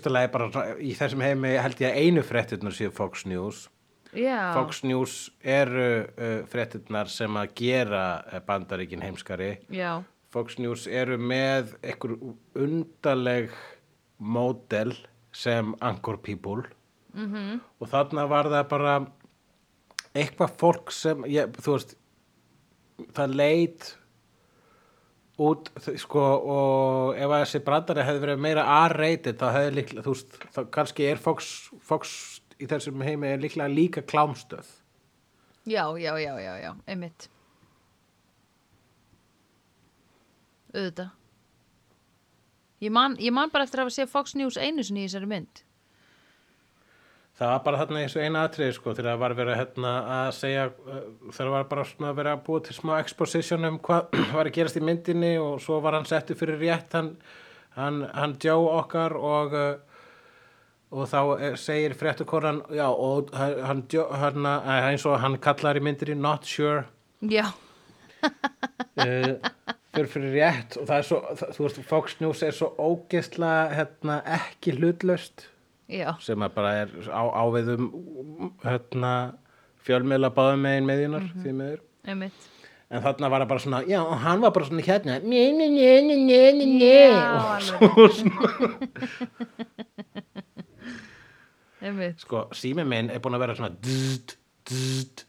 lagi bara í þessum heimi held ég að einu fréttirnar séu Fox News Já, Fox News eru uh, fréttirnar sem að gera bandaríkin heimskari já, Fox News eru með einhver undarleg módel sem Anchor People -hmm. og þarna var það bara eitthvað fólk sem ég, þú veist það leit út sko og ef að þessi brandari hefði verið meira R-rated þá hefði líklega, þú veist, þá kannski er Fox, Fox í þessum heimi er líklega líka klámstöð já, já, já, já, já, einmitt. Auðvitað. Ég man, ég man bara eftir að hafa séð Fox News einu sinni í þessari mynd. Það var bara þarna eins og eina atriði sko þegar það var verið hérna, að segja uh, þegar var bara svona verið að búa til smá exposition um hvað var að gerast í myndinni og svo var hann settur fyrir rétt hann, hann, hann Joe okkar og uh, og þá eh, segir fréttukonan já og hann, hann, eh, eins og hann kallar í myndinni not sure. Já, uh, fyrir fyrir rétt og það er svo, það, þú veist Fox News er svo ógeðslega hérna, ekki hlutlaust já, sem bara er á, áviðum hérna, fjölmiðla báðum megin meðjunar því meður einmitt. en þarna var það bara svona, já, og hann var bara svona hérna, njö, njö, njö, og, og svona, sko, sími minn er búin að vera svona dzzt, dzzt,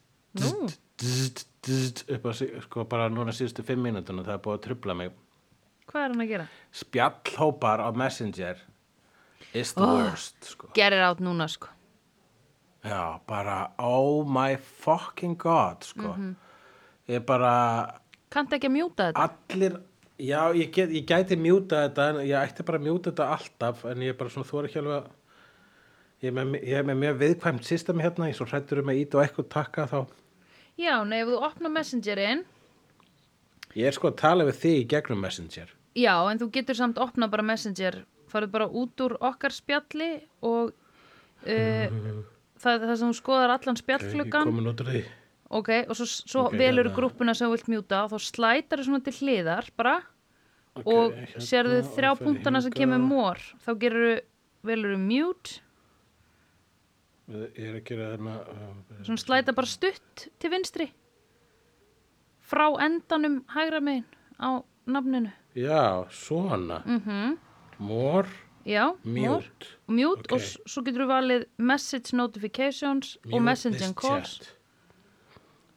dzzt, upp á, sko, bara núna síðustu fimm mínútuna, það er búið að trubla mig. Hvað er hann að gera? spjallhópar á Messenger is the worst, sko Get it out núna, sko. Já, bara oh my fucking god sko. ég bara Kanntu ekki að mjúta þetta? allir já, ég, get, ég gæti mjúta þetta en ég ætti bara að mjúta þetta alltaf en ég er bara svona, þú er ekki alveg að ég er með, mjög viðkvæmt systemi hérna, ég svo hrættur um að ít og eitthvað takka þá Já, nei, ef þú opna messengerinn, ég er sko að tala við þig í gegnum messenger já, en þú getur samt opna bara messenger, farið bara út úr okkar spjalli og uh, það það sem þú skoðar allan ég spjallklukkan, komin út úr því. Ok, og svo, svo Ok, velur hérna. grúppuna sem þú vilt mjúta og þá slætar svona til hliðar bara og hérna, sérðu þrjá punktana sem kemur mór, þá gerur velur mute, ég er að gera þarna uh, svona slæta bara stutt til vinstri. Frá endanum hægra megin á nafninu. já, svona. Mhm. More, Já, mute. mute Ok. og svo getur við valið message notifications og Mute this and calls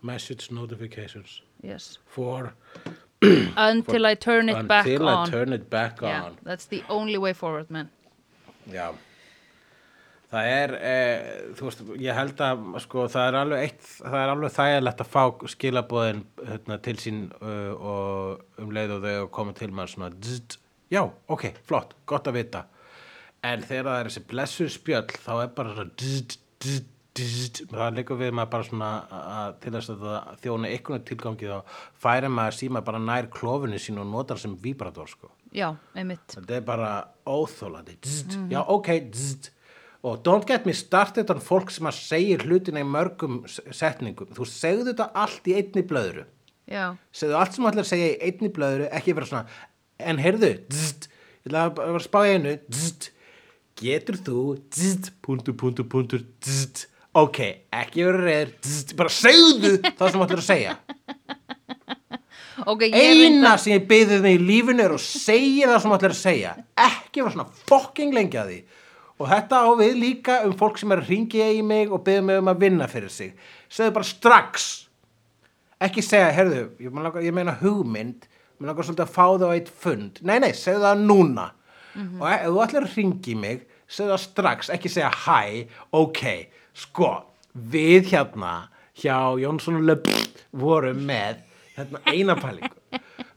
message notifications. Yes. for until I turn it back until on. I turn it back yeah, on. that's the only way forward man. Já. Það er, eh, þú veist, ég held að sko, það er alveg eitt, það er alveg þægilegt að fá skilabóðin hérna, til sín uh, og um leið og þau koma til maður svona dzzt, já, ok, flott, gott að vita en þegar það er þessi blessu spjöll þá er bara svona dzzt, dzzt, dzzt, það liggur við maður bara svona að til þess að það þjóna einhvern tilgangi þá færi maður síma bara nær klófinu sín og notar sem vibrator sko já, einmitt Þetta er bara óþólandi. Zzzt, Já, ok, zzzt. Og don't get me started on fólk sem að segir hlutina í mörgum setningum. Þú segðu þetta allt í einni blöðru. Segðu allt sem þú ætlar að segja í einni blöðru, ekki vera svona, en heyrðu, zzzt, ég ætla að bara spá í einu, zzzt, getur þú, zzzt, punktur, punktur, punktur, ok, ekki vera reyður, bara segðu það sem þú ætlar að segja. ok, ég Eina sem ég byggði þig í lífinu er að segja það sem þú ætlar að segja. Ekki vera svona fucking lengi að því. Og þetta á við líka um fólk sem er að ringja í mig og byggja mig um að vinna fyrir sig. Segðu bara strax. Ekki segja, langa, ég meina hugmynd, mér langar svolítið að fá það á eitt fund. Nei, nei, segðu það núna. Og ef þú ætlar að ringja í mig, segðu það strax, ekki segja hæ, ok, sko, við hérna hjá Jónsson og Löp vorum með hérna eina pælingu.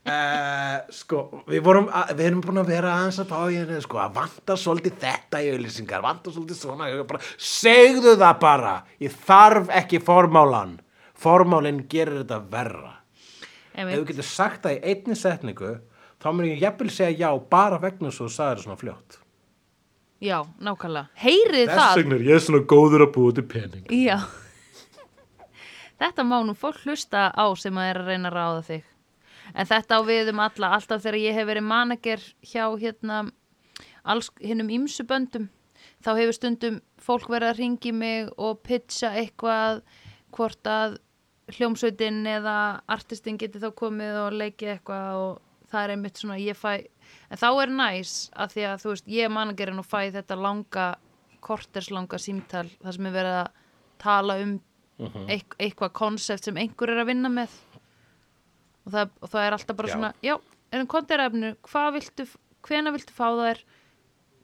Uh, sko, við vorum að, við erum búin að vera aðeins að fá henni sko, að vanta svolítið þetta í auðlýsingar vanta svolítið svona bara, segðu það bara, ég þarf ekki formálan, formálinn gerir þetta verra ef þú getur sagt það í einni setningu þá mun ég jafnvel segja já bara vegna svo þú sagði það svona fljótt. Já, nákvæmlega. Heyrið þess það. vegna er ég svona góður að búa til pening já. Þetta má nú fólk hlusta á sem að er að reyna að ráða þig. En þetta á við um alla alltaf þegar ég hef verið manager hjá hérna alls hinnum ímsu böndum þá hefur stundum fólk verið að ringi mig og pitcha eitthvað hvort að hljómsveitin eða artistin geti þá komið og leikið eitthvað og það er einmitt svona ég fæ en þá er næs að því að þú veist ég er managerinn og fæ þetta langa korterslanga símtal þar sem er verið að tala um eit eitthvað konsept sem einhver er að vinna með. Og það, og það er alltaf bara Já. svona já, erum konterefnu, hvað viltu hvena viltu fá þær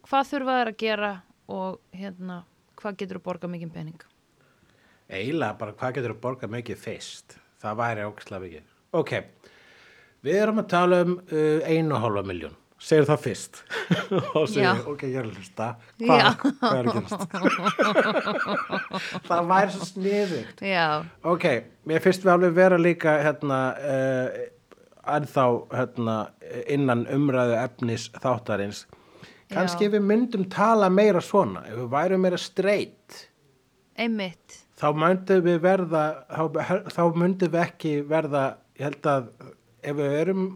hvað þurfa þær að gera og hérna, hvað getur þú borga mikið pening eiginlega bara hvað getur að borga mikið fyrst? Það væri ógislega mikið. Ok, við erum að tala um uh, einu og hálfa miljón segir það fyrst. Og segir, ok, ég er að hlusta. Hvað, hvað er að gerast? Það væri svo sniðugt. Ok, mér finnst við alveg vera líka hérna uh, ennþá hérna, innan umræðu efnis þáttarins. Kannski Já. við myndum tala meira svona ef við værum meira straight. Einmitt þá myndum við verða þá, þá myndum við ekki verða ég held að ef við erum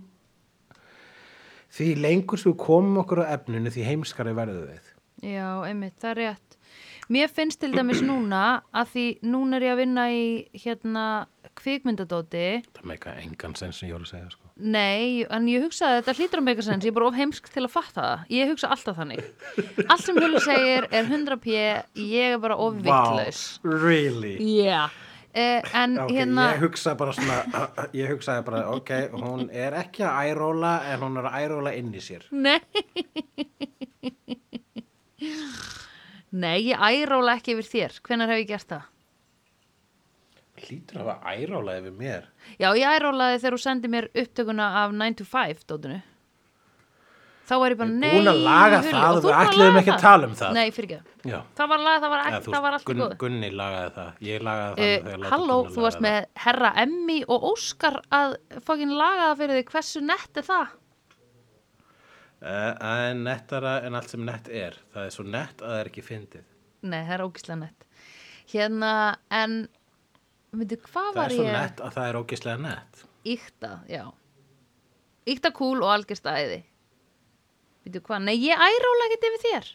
því lengur sem við komum okkur á efninu því heimskari verðu við. Já, einmitt, það er rétt. Mér finnst til dæmis núna að því núna er ég að vinna í hérna kvikmyndadóti það meika engan sens sem ég voru að segja sko. Nei, en ég hugsaði að þetta hlýtur að meika sens, ég er bara of heimsk til að fatta það. Ég hugsa alltaf þannig. Allt sem Hulli segir er 100 p, ég er bara of vittlaus. really Já. Eh, en Ok, hérna, ég hugsa bara svona ég hugsaði bara, ok, hún er ekki að æróla en hún er að æróla inn í sér nei. Nei, ég æróla ekki yfir þér. Hvenær hef ég gert það? Hlýtur að hafa ærála yfir mér Já, ég ærólaði þegar þú sendi mér upptökuna af 9 to 5 dótinu. Þá var ég bara, nei, búin að laga Hulli, það og þú við að laga ekki að tala um það. Nei, fyrir ekki. Já. Það var lag, það var, þú það var allt í góð. Gunni lagaði það ég lagaði það Uh, halló, þú varst laga með herra Emmy og Óskar að fokkin laga það fyrir þig, hversu nett er það? uh, það er nettara en allt sem nett er það er svo nett að það er ekki fyndið Nei, það er ógislega nett. Hérna, en, hvað það er svo ég? nett að það er ógislega nett Íkta, já. Íkta kúl og algjörst æði. Veitu hvað, nei, ég æróla ekkert yfir þér.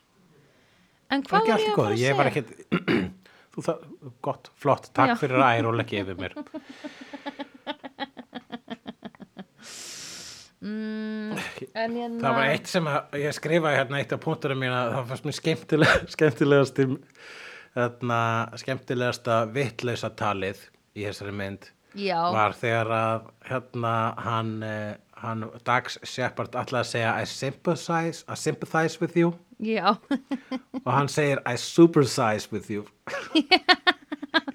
En hvað var ég að fara að ég var segja? ekkert þú það, gott, flott, takk Já. fyrir að æróla ekki yfir mér Mm, hérna... það var eitt sem að, ég skrifaði hérna eitt af punkturum mína, það fannst mér skemmtilega, skemmtilegast þarna, skemmtilegasta vittlausa talið í þessari mynd Já, var þegar að hérna hann, eh, hann Dags Shepard ætlaði að segja I sympathize, I sympathize with you já, og hann segir I supersize with you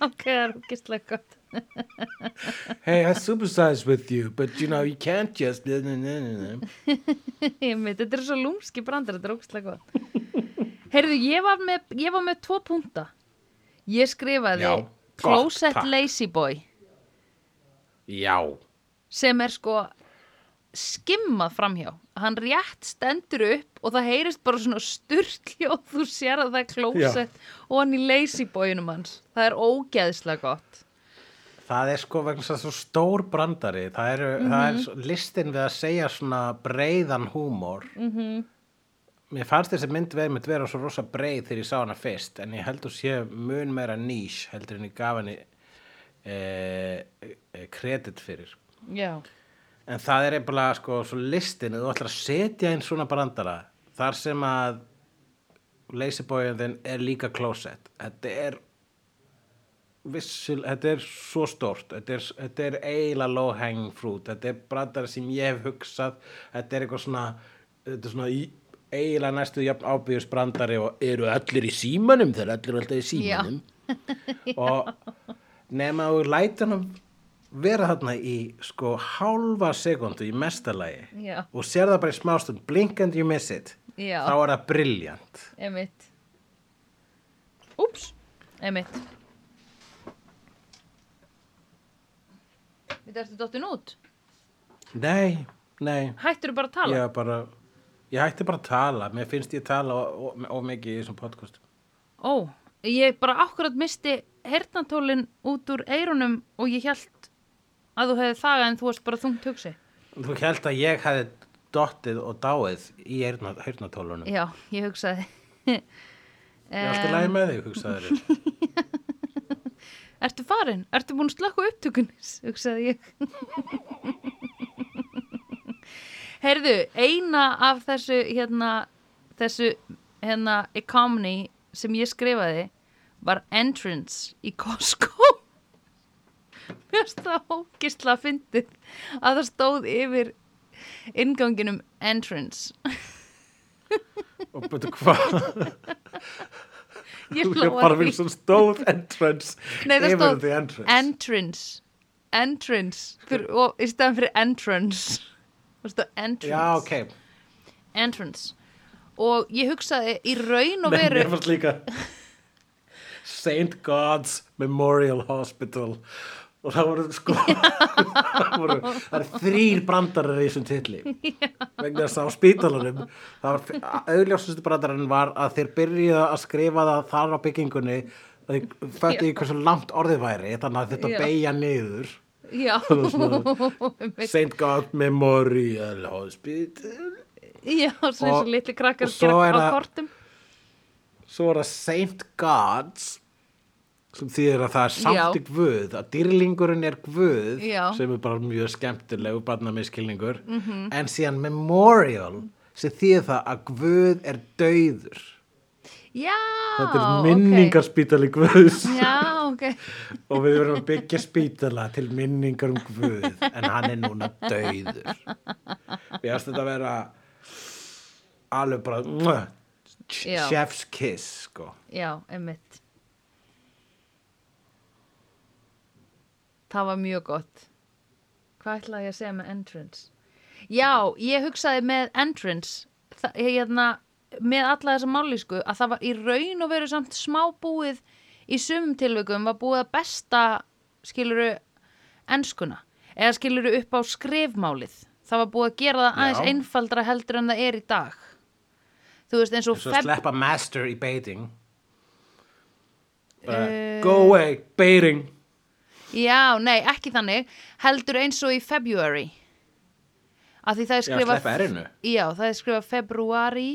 ok, það er ógislega gott. Hey, I supersize with you but you know you can't just. Ég veit, þetta er svo lúmski brandar, þetta er ógislega gott. Heyrðu, ég var með, ég var með tvo punta. Ég skrifaði Já, gott, Closet takk. Lazy Boy Já, sem er sko skimmað framhjá. Hann rétt stendur upp og það heyrist bara svona styrkljóð þú sér að það er Closet og hann í Lazy Boyunum hans. Það er ógeðslega gott. það er sko vegna þess að svo stór brandari það, eru, það er svo- listin við að segja svona breiðan húmor -hmm. Mér fannst þessi mynd veið mitt vera svo rosa breið þegar ég sá hana fyrst en ég heldur sé mun meira nýs heldur en ég gaf henni eh, eh, kredit fyrir Já. En það er eitthvað sko svo listin að þú ætlar að setja inn svona brandara þar sem að leysibóin þinn er líka closet. Þetta er vissul, þetta er svo stórt þetta er, þetta er eiginlega low hanging fruit þetta er brandara sem ég hef hugsað þetta er eitthvað svona þetta er svona í, eiginlega næstu jafn ábyggjus brandari og eru allir í símanum þeir eru allir alltaf í símanum og nema þú lætur hann vera þarna í sko hálfa sekundu í mestalagi Já. og sér það bara í smástund blink and you miss it Já. þá er það briljant Emitt. Úps, emitt. Við ertu dottin út? nei, nei Hættur bara að tala? ég, bara, ég hætti bara að tala mér finnst ég tala of mikið í þessum podcast Ó, ég bara akkurat misti hernatólin út úr eyrunum og ég held að þú hefði þagað en þú varst bara þungt hugsi. þú held að ég hefði dottið og dáið í heyrnatólunum Já, ég hugsaði. ég ástu lægi með þig, hugsaður Ertu farin? Ertu búin að slökka upptökunis? Hugsaði ég. Heyrðu, eina af þessu hérna, þessu hérna economy sem ég skrifaði var entrance í Costco. Mér finnst það ógisla fyndið að það stóð yfir innganginum entrance. og betur hvað Ég þú hló að bara því. við sem stóð entrance Nei, yfir the entrance entrance entrance fyrir, og, í stæðan fyrir entrance stóð entrance? Já, ok. Entrance. Og ég hugsaði í raun og veru mér fannst líka St. God's Memorial Hospital. Og það voru sko það, voru, það er þrýr brandarar í þessum titli. Vegna þess að á spítalunum auðljósustu brandarinn var að þeir byrjuðu að skrifa það þar á byggingunni það fætti í hversu langt orðið væri þannig að þetta beigja niður. St. God Memorial Hospital já, svo eins og litli krakkar á kortum svo er það Saint Gods sem þýðir að það er samt í guð að dýrlingurinn er Já. sem er bara mjög skemmtilegu barnamiskilningur Mhm. -hmm. en síðan memorial sem þýðir það að guð er dauður já, þetta er minningarspítali guðs. Já, ok. Og við verðum að byggja spítala til minningar um guð en hann er núna dauður. Við æstum þetta að vera alveg bara chef's kiss sko. Já, einmitt. Það var mjög gott. Hvað ætlaði ég að segja með entrance? Já, ég hugsaði með entrance. Það, hérna, með alla þessa mállísku að það var í raun og veru samt smábúið í sumum tilvikum var búið að besta skiluru enskuna eða skiluru upp á skrifmálið. Það var búið að gera það aðeins Já. einfaldra heldur en það er í dag. Þú veist eins og Svo feb- sleppa master í baiting bara, Eh, Go away, baiting Já, nei, ekki þannig. Heldur eins og í February. Að því það er Já, skrifað sleppa R-inu. Já, það er skrifað February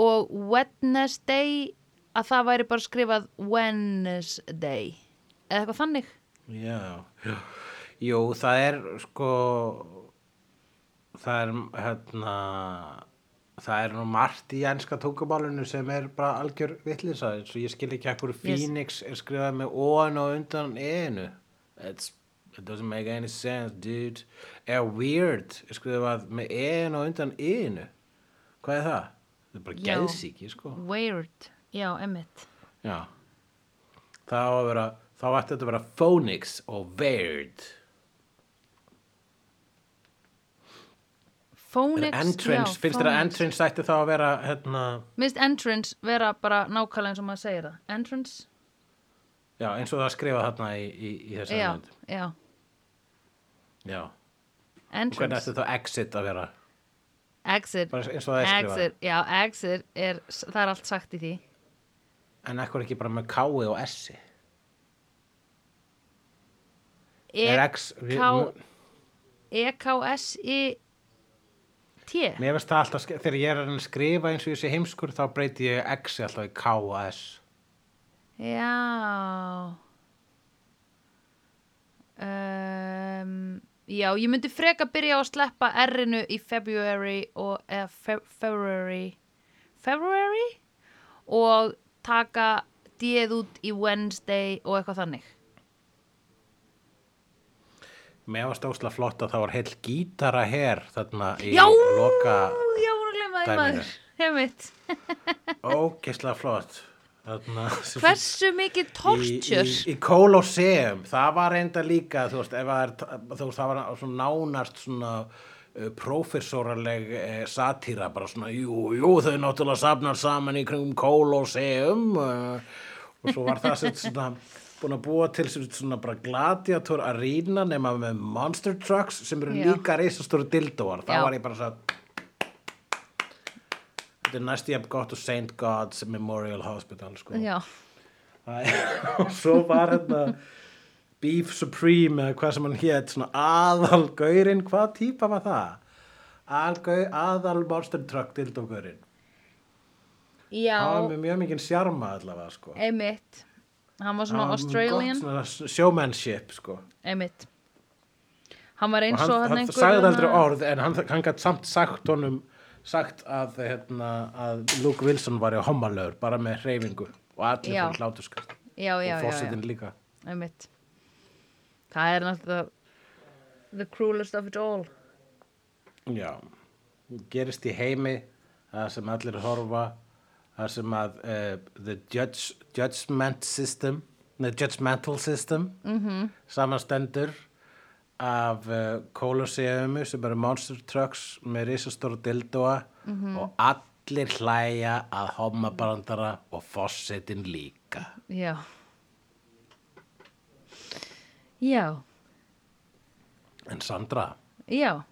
og Wednesday að það væri bara skrifað Wednesday. Eða eitthvað þannig. Já, já. Jú, það er sko það er hérna það er nú margt í enska tungumálinu sem er bara algjör vitlisa eins og ég skil ekki ekkur Phoenix er skrifað með óan og undan enu It's, it doesn't make any sense dude. Eða weird er skrifað með en og undan enu hvað er það? Það er bara Já. geðsíki sko. Weird, já, emmitt Já. Þá ætti þetta að vera phonics og weird. Phonics, entrance, já, finnst þér að entrance ætti þá að vera hérna, Minnst entrance vera bara nákvæmlega eins og maður segir það. Entrance, já, eins og það skrifa þarna í, í, í þessari já, já. Já, hvernig Entrance, ætti þá exit að vera exit. Exit, já, exit er, það er allt sagt í því. En ekkur ekki bara með K-i og S-i E E-K-S-I-T Mér finnst það alltaf, þegar ég er að skrifa eins og ég sé heimskur þá breyti ég X-i alltaf í K og S. Já. Um, Já, ég myndi freka byrja á að sleppa R-inu í February og eða fe February. February? Og taka D-ið út í Wednesday og eitthvað þannig. Mér var stóðslega flott að það var heil gítara her þarna í Já, loka já, hún glemma því dæminu. maður. Hefmitt ógeðslega flott þarna, Hversu mikið í, torture í, í Colosseum það var reynda líka þú veist, það, er, þú veist, það var svona nánast svona uh, prófessoraleg uh, satíra bara svona, jú, jú, þau náttúrulega safnar saman í kringum Colosseum uh, og svo var það sem svona búin að búa til svona bara gladiator arena nema með monster trucks sem eru Já. líka reisastóru dildóar þá Já. var ég bara svo þetta er næst ég gott og St. God's Memorial Hospital sko. Og svo var hérna Beef Supreme eða hvað sem hann hét svona aðal gaurinn, hvað típa var það? Aðal, monster truck já, það var með mjög mikið sjarma allavega sko. Einmitt. Hann var svona Hann Australian. showmanship sko. Einmitt. Hann var eins og hann sagði aldrei orð en hann, hann gætt samt sagt honum sagt að, hérna, að Luke Wilson var í homalögur bara með hreyfingu og allir Já. fyrir hlátuskast og fórsetin líka einmitt Það er náttúrulega The cruelest of it all Já, gerist í heimi það sem allir horfa það sem að uh, the judge, judgment system the judgmental system Mhm. -hmm. samanstendur af uh, Colosseum sem eru monster trucks með risastóra dildóa Mhm. og allir hlæja að homabrandara og fossetin líka. Já. Já, en Sandra, já.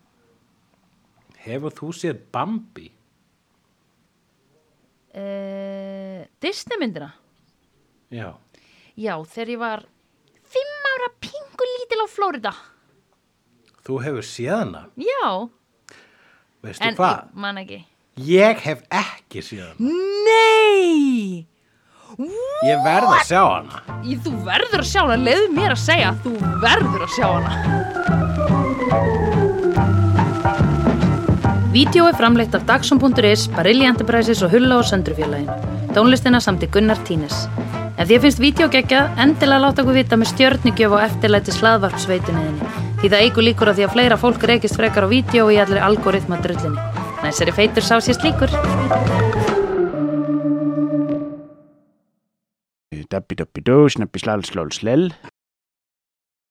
Hefur þú séð Bambi? uh, Disney myndina Já, Já, þegar ég var Fimm ára pingu lítil á Flórida þú hefur séð hana Já, veistu en hvað? ég man ekki Ég hef ekki séð hana Nei Ég verð að sjá hana. Ég, Þú verður að sjá hana, leiðu mér að segja Þú verður að sjá hana Vídeó er framleitt af Dagsum.is, Barilli Enterprises og Hulla og Söndrufjörlægin. Tónlistina samt í Gunnar Tínes. Ef því finnst vídeo geggjað, endilega láta okkur vita með stjörnigjöf og eftirlæti slaðvarpsveitunniðinni. Því það eigur líkur að því að fleira fólk reykist frekar á vídeo og í allir algoritma drullinni. Næsari feitur sá sér slíkur. Dabbi dabbi dó, snabbi slal slól slell.